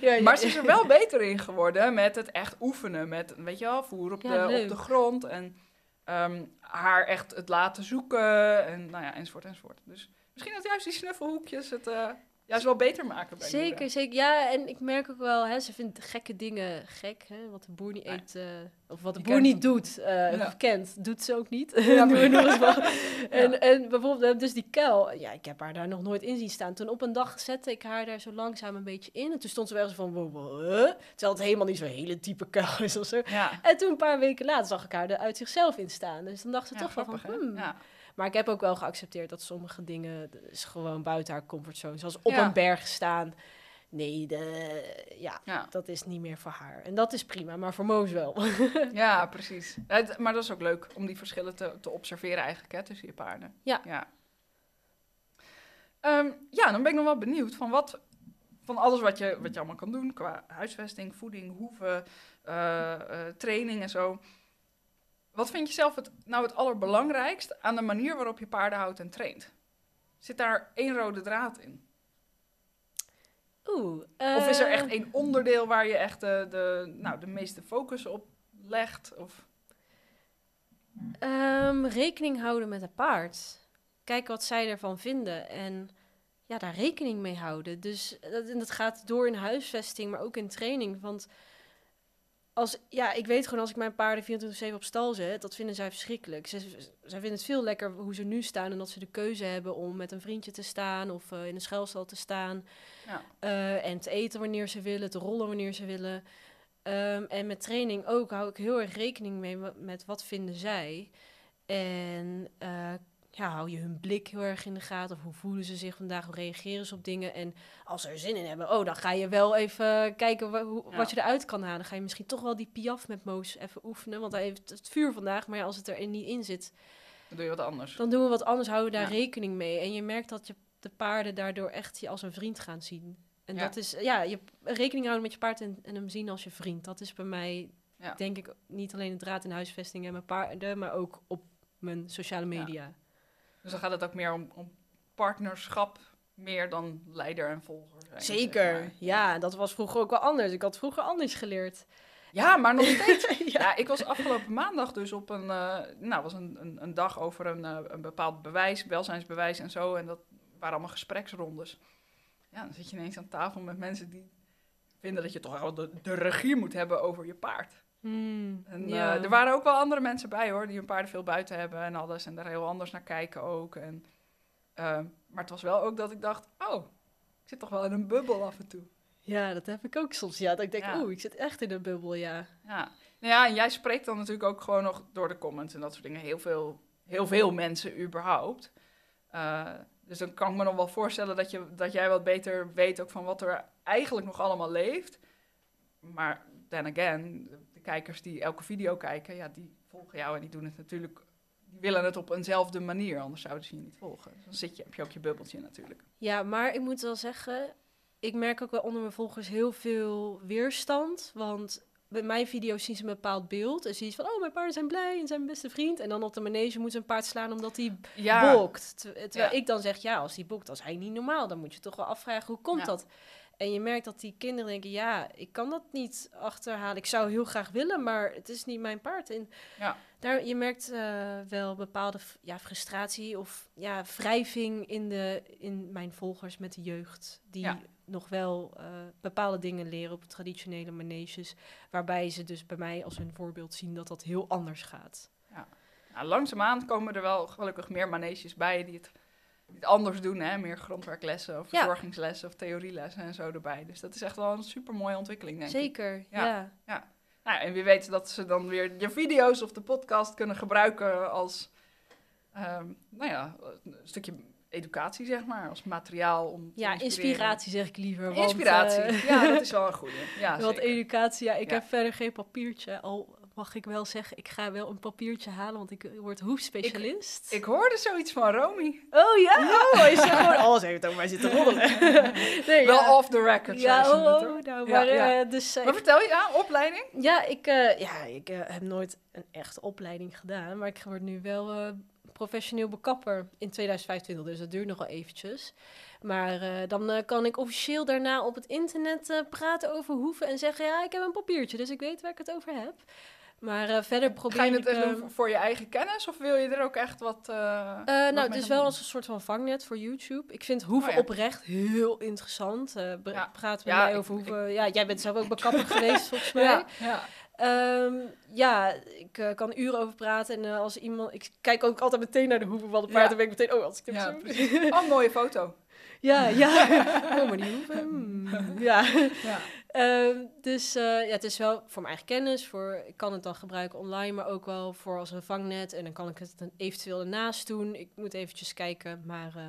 ja, ja. Maar ze is er wel beter in geworden met het echt oefenen. Met, weet je wel, voer op, de, op de grond. En ehm, haar echt het laten zoeken. En nou ja, enzovoort, enzovoort. Dus misschien dat juist die snuffelhoekjes het eh, juist wel beter maken bij Zeker, zeker. Ja, en ik merk ook wel, hè, ze vindt gekke dingen gek. Hè, wat de boer niet eet, eh, of wat de boer niet doet, eh, Ja. of kent, doet ze ook niet. Ja. Ja. En, en bijvoorbeeld, eh, dus die kuil, ja, ik heb haar daar nog nooit in zien staan. Toen op een dag zette ik haar daar zo langzaam een beetje in. En toen stond ze wel eens van, wow, wow, huh? terwijl het helemaal niet zo'n hele diepe kuil is of zo. Ja, En toen een paar weken later zag ik haar er uit zichzelf in staan. Dus dan dacht ze ja toch wel van, hmm. Maar ik heb ook wel geaccepteerd dat sommige dingen is gewoon buiten haar comfortzone. Zoals op Ja. een berg staan. Nee, de, ja, Ja. dat is niet meer voor haar. En dat is prima, maar voor Moos wel. ja, precies. Het- maar dat is ook leuk om die verschillen te, te observeren eigenlijk hè, tussen je paarden. Ja. Ja. Ehm, ja, dan ben ik nog wel benieuwd van wat... Van alles wat je, wat je allemaal kan doen qua huisvesting, voeding, hoeven, eh, eh, training en zo. Wat vind je zelf het, nou het allerbelangrijkst aan de manier waarop je paarden houdt en traint? Zit daar één rode draad in? Oeh. Of is er echt één onderdeel waar je echt de, de, nou, de meeste focus op legt? Of... Ehm, rekening houden met het paard. Kijken wat zij ervan vinden en ja, daar rekening mee houden. Dus dat, en dat gaat door in huisvesting, maar ook in training. Want als, ja, ik weet gewoon als ik mijn paarden 24-7 op stal zet, dat vinden zij verschrikkelijk. Ze, zij vinden het veel lekker hoe ze nu staan en dat ze de keuze hebben om met een vriendje te staan of eh, in een schuilstal te staan. Ja. Eh, en te eten wanneer ze willen, te rollen wanneer ze willen. Ehm, en met training ook hou ik heel erg rekening mee met, wat vinden zij. En eh, ja, hou je hun blik heel erg in de gaten. Of hoe voelen ze zich vandaag? Hoe reageren ze op dingen? En als ze er zin in hebben, oh, dan ga je wel even kijken wa- hoe, Ja. wat je eruit kan halen. Dan ga je misschien toch wel die piaf met Moos even oefenen. Want hij heeft het vuur vandaag. Maar ja, als het er niet in zit, Dan doe je wat anders. dan doen we wat anders. Houden we daar Ja. rekening mee. En je merkt dat je de paarden daardoor echt je als een vriend gaan zien. En dat is, ja, je rekening houden met je paard en, en hem zien als je vriend. Dat is bij mij, denk ik, niet alleen de draad in huisvesting en mijn paarden, maar ook op mijn sociale media. Dus dan gaat het ook meer om, om partnerschap, meer dan leider en volger. zijn, Zeker, zeg maar. ja, dat was vroeger ook wel anders. Ik had vroeger anders geleerd. Ja, maar nog steeds. ja. ik was afgelopen maandag dus op een, eh, nou, was een, een, een dag over een, eh, een bepaald bewijs, welzijnsbewijs en zo. En dat waren allemaal gespreksrondes. Ja, dan zit je ineens aan tafel met mensen die vinden dat je toch wel de, de regie moet hebben over je paard. Hmm, En ja. eh, er waren ook wel andere mensen bij hoor, die hun paarden veel buiten hebben en alles. En daar heel anders naar kijken ook. En, eh, maar het was wel ook dat ik dacht, oh, ik zit toch wel in een bubbel af en toe. ja, dat heb ik ook soms. Ja, dat ik denk, Ja. oeh, ik zit echt in een bubbel, ja. Ja. Nou ja, en jij spreekt dan natuurlijk ook gewoon nog door de comments en dat soort dingen. Heel veel, heel veel mensen überhaupt. Eh, dus dan kan ik me nog wel voorstellen dat, je, dat jij wat beter weet ook van wat er eigenlijk nog allemaal leeft. Maar then again, kijkers die elke video kijken, ja, die volgen jou en die doen het natuurlijk... Die willen het op eenzelfde manier, anders zouden ze je niet volgen. Dus dan zit je, heb je ook je bubbeltje natuurlijk. Ja, maar ik moet wel zeggen, ik merk ook wel onder mijn volgers heel veel weerstand. Want bij mijn video's zien ze een bepaald beeld. En zien ze van, oh, mijn paarden zijn blij en zijn mijn beste vriend. En dan op de manege moet ze een paard slaan omdat hij Ja, bokt. Ter- Terwijl Ja. ik dan zeg, ja, als die bokt, dan is hij niet normaal. Dan moet je toch wel afvragen, hoe komt Ja. dat? En je merkt dat die kinderen denken, ja, ik kan dat niet achterhalen. Ik zou heel graag willen, maar het is niet mijn paard. En Ja. daar, je merkt eh, wel bepaalde ja, frustratie of ja, wrijving in, de, in mijn volgers met de jeugd. Die Ja. nog wel eh, bepaalde dingen leren op traditionele maneges. Waarbij ze dus bij mij als hun voorbeeld zien dat dat heel anders gaat. Nou, langzaamaan komen er wel gelukkig meer maneges bij die het anders doen. Hè? Meer grondwerklessen of verzorgingslessen of theorielessen en zo erbij. Dus dat is echt wel een super mooie ontwikkeling, denk ik. Zeker, Ja. ja. Nou, en wie weet dat ze dan weer je video's of de podcast kunnen gebruiken als ehm, nou ja, een stukje educatie, zeg maar. Als materiaal om te Ja, inspiratie zeg ik liever. Want, Inspiratie, eh, ja, dat is wel een goede. Ja, Want zeker. educatie, ja, ik Ja. heb verder geen papiertje. Al mag ik wel zeggen, ik ga wel een papiertje halen, want ik word hoefspecialist. Ik hoorde zoiets van Romy. Oh ja? Oh, is gewoon alles heeft over mij zitten roddelen. nee, Wel ja. off the record, Ja, oh, oh, nou, Ja, maar, ja. eh, dus, eh, Maar vertel je, ja, opleiding? ja, ik, eh, ja, ik eh, heb nooit een echte opleiding gedaan, maar ik word nu wel eh, professioneel bekapper in 2025, dus dat duurt nog wel eventjes. Maar eh, dan eh, kan ik officieel daarna op het internet eh, praten over hoeven en zeggen, ja, ik heb een papiertje, dus ik weet waar ik het over heb. Maar eh, verder probeer Ga je het echt eh, doen voor- je eigen kennis of wil je er ook echt wat... eh, Eh, nou, het is wel als een soort van vangnet voor YouTube. Ik vind hoeven Oh ja. oprecht heel interessant. Ja. Praat met Ja, mij over hoeven... Ja, jij bent zelf ook bekapper geweest, volgens mij. Ja, ja. Ehm, ja, ik kan uren over praten. En als iemand... Ik kijk ook altijd meteen naar de hoeven van de paard. Ja. Dan ben ik meteen... Oh, als ik hem Ja, zo... Oh, een mooie foto. ja, ja. Oh, maar die hoeven... hmm, Ja. Ja. Dus eh, ja, het is wel voor mijn eigen kennis. Voor, ik kan het dan gebruiken online, maar ook wel voor als een vangnet. En dan kan ik het dan eventueel ernaast doen. Ik moet eventjes kijken. Maar eh,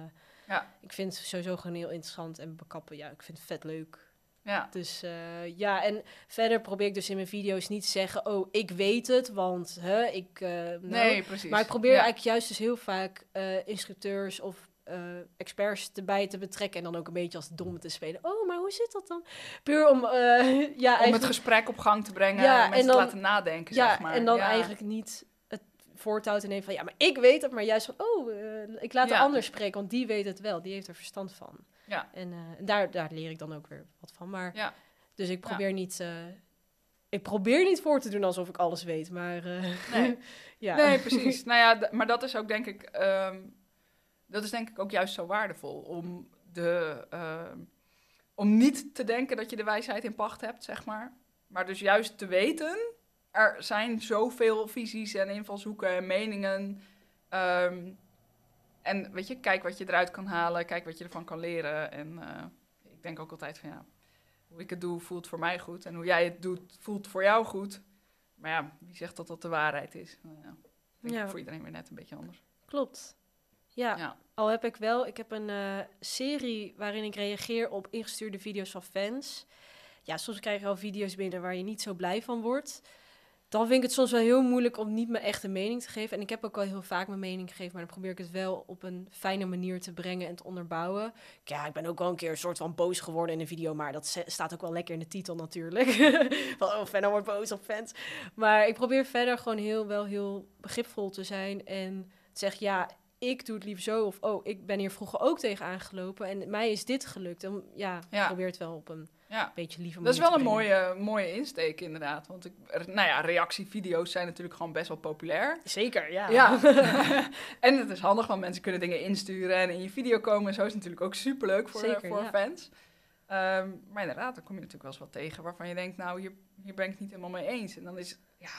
Ja. ik vind het sowieso gewoon heel interessant. En bekappen, ja, ik vind het vet leuk. Ja. Dus eh, ja, en verder probeer ik dus in mijn video's niet te zeggen... oh, ik weet het, want hè, ik... nou, Nee, precies. maar ik probeer Ja. eigenlijk juist dus heel vaak instructeurs of eh, experts erbij te betrekken en dan ook een beetje als domme te spelen. Oh, maar hoe zit dat dan? Puur om, eh, ja, Om het gesprek op gang te brengen Ja, en mensen en dan- te laten nadenken, ja, zeg maar. en dan Ja. eigenlijk niet het voortouw te nemen van ja, maar ik weet het, maar juist van oh, eh, ik laat de ander spreken, want die weet het wel, die heeft er verstand van. Ja. En daar, daar leer ik dan ook weer wat van. Maar Ja. dus ik probeer niet ik probeer niet voor te doen alsof ik alles weet, maar Nee. ja. Nee, precies. nou ja, maar dat is ook denk ik, ehm, dat is denk ik ook juist zo waardevol om de, ehm, om niet te denken dat je de wijsheid in pacht hebt, zeg maar, maar dus juist te weten, er zijn zoveel visies en invalshoeken en meningen. ehm, en weet je, kijk wat je eruit kan halen, kijk wat je ervan kan leren. En eh, ik denk ook altijd van ja, hoe ik het doe voelt voor mij goed en hoe jij het doet voelt voor jou goed. Maar ja, wie zegt dat dat de waarheid is? Nou ja, denk Ja. ik voor iedereen weer net een beetje anders. Klopt. Ja, Ja. al heb ik wel, ik heb een eh, serie waarin ik reageer op ingestuurde video's van fans. Ja, soms krijg je wel video's binnen waar je niet zo blij van wordt. Dan vind ik het soms wel heel moeilijk om niet mijn echte mening te geven. En ik heb ook al heel vaak mijn mening gegeven, maar dan probeer ik het wel op een fijne manier te brengen en te onderbouwen. Ja, ik ben ook wel een keer een soort van boos geworden in een video, maar dat staat ook wel lekker in de titel natuurlijk. van, oh, fan wordt boos op fans. Maar ik probeer verder gewoon heel, wel heel begripvol te zijn en te zeggen, ja, ik doe het liever zo. Of, oh, ik ben hier vroeger ook tegen aangelopen en mij is dit gelukt. En ja, Ja. probeer het wel op een Ja. beetje lieve Dat is manier wel een mooie, mooie insteek inderdaad. Want ik, nou ja, reactievideo's zijn natuurlijk gewoon best wel populair. Zeker, ja. Ja. en het is handig, want mensen kunnen dingen insturen en in je video komen. En zo is het natuurlijk ook superleuk voor, Zeker, voor ja. fans. Ehm, maar inderdaad, dan kom je natuurlijk wel eens wat tegen waarvan je denkt, nou, hier, hier ben ik het niet helemaal mee eens. En dan is ja,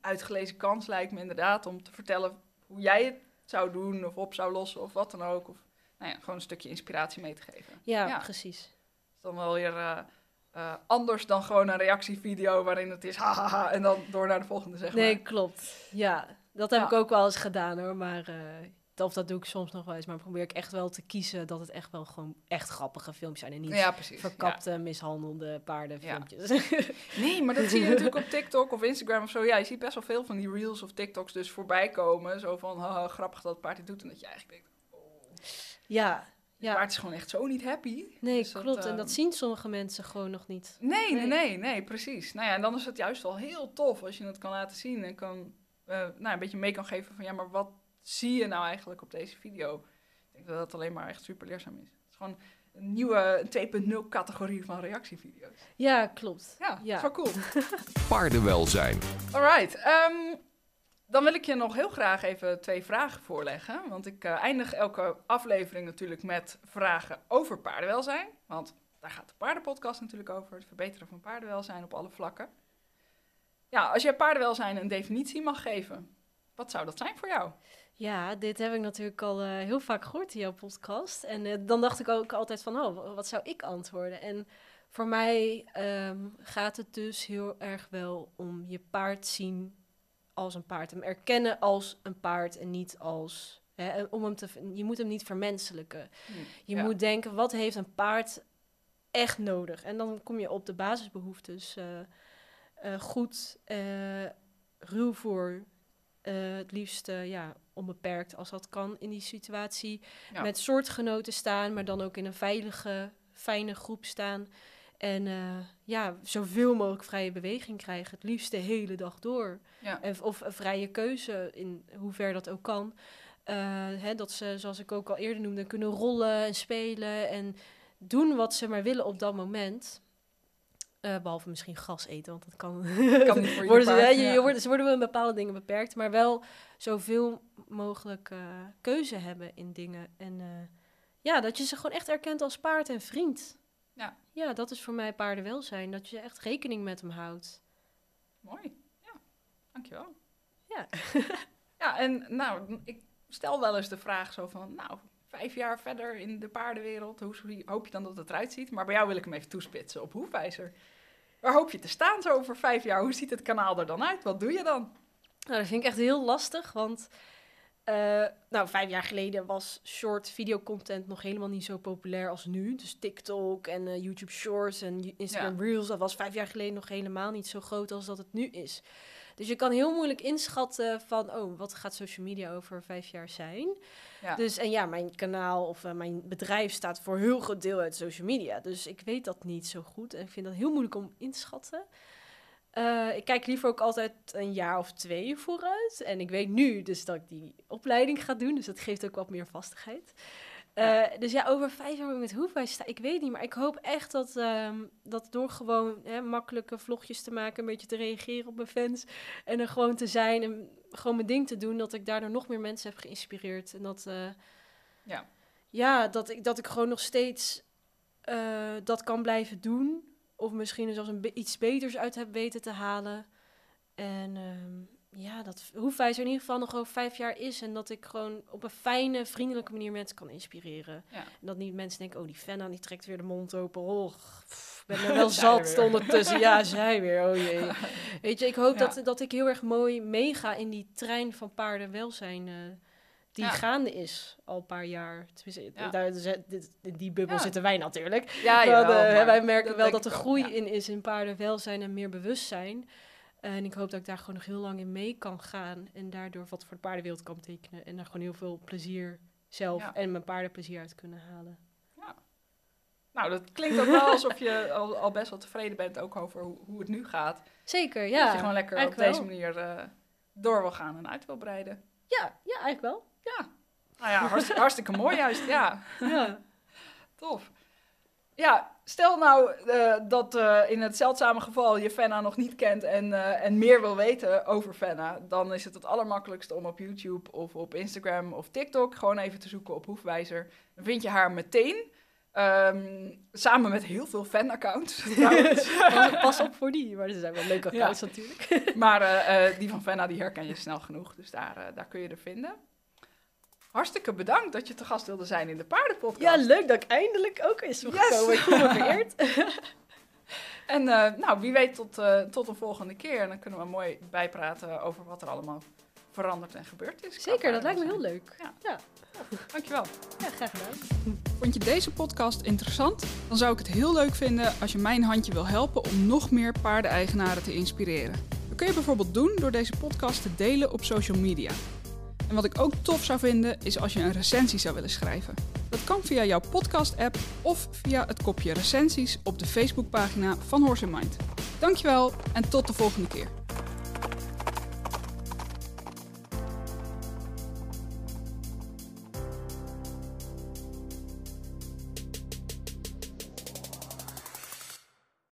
uitgelezen kans lijkt me inderdaad om te vertellen hoe jij het zou doen of op zou lossen of wat dan ook. Of nou ja, gewoon een stukje inspiratie mee te geven. Ja, Ja. precies. is dan wel weer eh, eh, anders dan gewoon een reactievideo waarin het is hahaha en dan door naar de volgende zeg Nee, maar. klopt. Ja, dat heb Ja. ik ook wel eens gedaan hoor. Maar eh, of dat doe ik soms nog wel eens. Maar probeer ik echt wel te kiezen dat het echt wel gewoon echt grappige filmpjes zijn. En niet Ja, verkapte, mishandelde paardenfilmpjes. Ja. Nee, maar dat zie je natuurlijk op TikTok of Instagram of zo. Ja, je ziet best wel veel van die reels of TikToks dus voorbij komen. Zo van, haha, grappig dat het paard dit doet. En dat je eigenlijk denkt, oh, ja, het ja. paard is gewoon echt zo niet happy. Nee, Dus dat, klopt. en ehm, dat zien sommige mensen gewoon nog niet. Nee, nee, Nee. nee, nee, precies. Nou ja, en dan is het juist wel heel tof als je het kan laten zien en kan, eh, nou, een beetje mee kan geven van ja, maar wat zie je nou eigenlijk op deze video? Ik denk dat dat alleen maar echt super leerzaam is. Het is gewoon een nieuwe 2.0 categorie van reactievideo's. Ja, klopt. Ja, Ja. is wel cool. Paardenwelzijn. Alright, ehm, dan wil ik je nog heel graag even twee vragen voorleggen. Want ik eh, eindig elke aflevering natuurlijk met vragen over paardenwelzijn. Want daar gaat de paardenpodcast natuurlijk over. Het verbeteren van paardenwelzijn op alle vlakken. Ja, als jij paardenwelzijn een definitie mag geven, wat zou dat zijn voor jou? Ja, dit heb ik natuurlijk al eh, heel vaak gehoord in jouw podcast. En eh, dan dacht ik ook altijd van, oh, wat zou ik antwoorden? En voor mij ehm, gaat het dus heel erg wel om je paard zien als een paard. Hem erkennen als een paard en niet als... Hè, om hem te, je moet hem niet vermenselijken. Je Ja. moet denken, wat heeft een paard echt nodig? En dan kom je op de basisbehoeftes. eh, eh, goed, ruwvoer, eh, het liefst ja, onbeperkt als dat kan in die situatie. Ja. Met soortgenoten staan, maar dan ook in een veilige, fijne groep staan. En eh, ja, zoveel mogelijk vrije beweging krijgen. Het liefst de hele dag door. Ja. En, of een vrije keuze, in hoever dat ook kan. Eh, hè, dat ze, zoals ik ook al eerder noemde, kunnen rollen en spelen en doen wat ze maar willen op dat moment. Eh, behalve misschien gas eten, want dat kan. Kan niet voor je worden ze, paard, hè, je, ja. je wordt, ze worden wel in bepaalde dingen beperkt, maar wel zoveel mogelijk eh, keuze hebben in dingen. En eh, ja, dat je ze gewoon echt erkent als paard en vriend. Ja. Ja, dat is voor mij paardenwelzijn. Dat je echt rekening met hem houdt. Mooi, ja, dankjewel. Ja. ja, en nou, ik stel wel eens de vraag zo van, nou, vijf jaar verder in de paardenwereld, hoe hoop je dan dat het eruit ziet? Maar bij jou wil ik hem even toespitsen op Hoefijzer. Waar hoop je te staan zo over vijf jaar? Hoe ziet het kanaal er dan uit? Wat doe je dan? Nou, dat vind ik echt heel lastig, want eh, nou, vijf jaar geleden was short videocontent nog helemaal niet zo populair als nu. Dus TikTok en eh, YouTube Shorts en Instagram Reels, dat was vijf jaar geleden nog helemaal niet zo groot als dat het nu is. Dus je kan heel moeilijk inschatten van, oh, wat gaat social media over vijf jaar zijn? Ja. Dus, en ja, mijn kanaal of eh, mijn bedrijf staat voor heel groot deel uit social media. Dus ik weet dat niet zo goed en ik vind dat heel moeilijk om in te schatten. Eh, ik kijk liever ook altijd een jaar of twee vooruit. En ik weet nu dus dat ik die opleiding ga doen. Dus dat geeft ook wat meer vastigheid. Eh, dus ja, over vijf jaar met hoefwijs sta ik weet niet. Maar ik hoop echt dat, ehm, dat door gewoon hè, makkelijke vlogjes te maken... een beetje te reageren op mijn fans... en er gewoon te zijn en gewoon mijn ding te doen... dat ik daardoor nog meer mensen heb geïnspireerd. En dat, eh, Ja. ja, dat, ik, dat ik gewoon nog steeds eh, dat kan blijven doen... of misschien zelfs een iets beters uit heb weten te halen... En ehm, ja, dat Hoefwijzer in ieder geval nog over vijf jaar is. En dat ik gewoon op een fijne, vriendelijke manier mensen kan inspireren. Ja. En dat niet mensen denken, oh, die Fenna die trekt weer de mond open. Oh, pff, ik ben er wel zat ondertussen. Ja, zij weer, oh jee. Weet je, ik hoop Ja. dat, dat ik heel erg mooi meega in die trein van paardenwelzijn... eh die Ja. gaande is al een paar jaar. Tenminste, Ja. daar, dit- in die bubbel Ja. zitten wij natuurlijk. Ja, Maar, jawel, eh, maar wij merken wel dat er groei in is in paardenwelzijn en meer bewustzijn. En ik hoop dat ik daar gewoon nog heel lang in mee kan gaan. En daardoor wat voor de paardenwereld kan betekenen. En daar gewoon heel veel plezier zelf Ja. en mijn paardenplezier uit kunnen halen. Nou, dat klinkt ook wel alsof je al, al best wel tevreden bent ook over hoe, hoe het nu gaat. Zeker, ja. dat je gewoon lekker op deze manier eh, door wil gaan en uit wil breiden. Ja, ja, eigenlijk wel. Ja, nou ja, hartstikke, hartstikke mooi juist. Ja, Ja. tof. Ja, stel nou eh, dat eh, in het zeldzame geval je Fenna nog niet kent en, eh, en meer wil weten over Fenna, dan is het het allermakkelijkste om op YouTube of op Instagram of TikTok gewoon even te zoeken op Hoefwijzer. Dan vind je haar meteen. Ehm, samen met heel veel fan-accounts. Pas, op voor die, maar er zijn wel leuke accounts natuurlijk. Maar die van Fenna die herken je snel genoeg, dus daar, daar kun je er vinden. Hartstikke bedankt dat je te gast wilde zijn in de Paardenpodcast. Ja, leuk dat ik eindelijk ook is Yes. gekomen. Ik voel me vereerd. En eh, nou, wie weet tot, eh, tot een volgende keer. En dan kunnen we mooi bijpraten over wat er allemaal veranderd en gebeurd is. Zeker, dat lijkt me heel leuk. Ja. Ja, Dankjewel. ja graag gedaan. Vond je deze podcast interessant? Dan zou ik het heel leuk vinden als je mijn handje wil helpen om nog meer paardeneigenaren te inspireren. Dat kun je bijvoorbeeld doen door deze podcast te delen op social media. En wat ik ook tof zou vinden is als je een recensie zou willen schrijven. Dat kan via jouw podcast-app of via het kopje recensies op de Facebookpagina van Horse in Mind. Dankjewel en tot de volgende keer.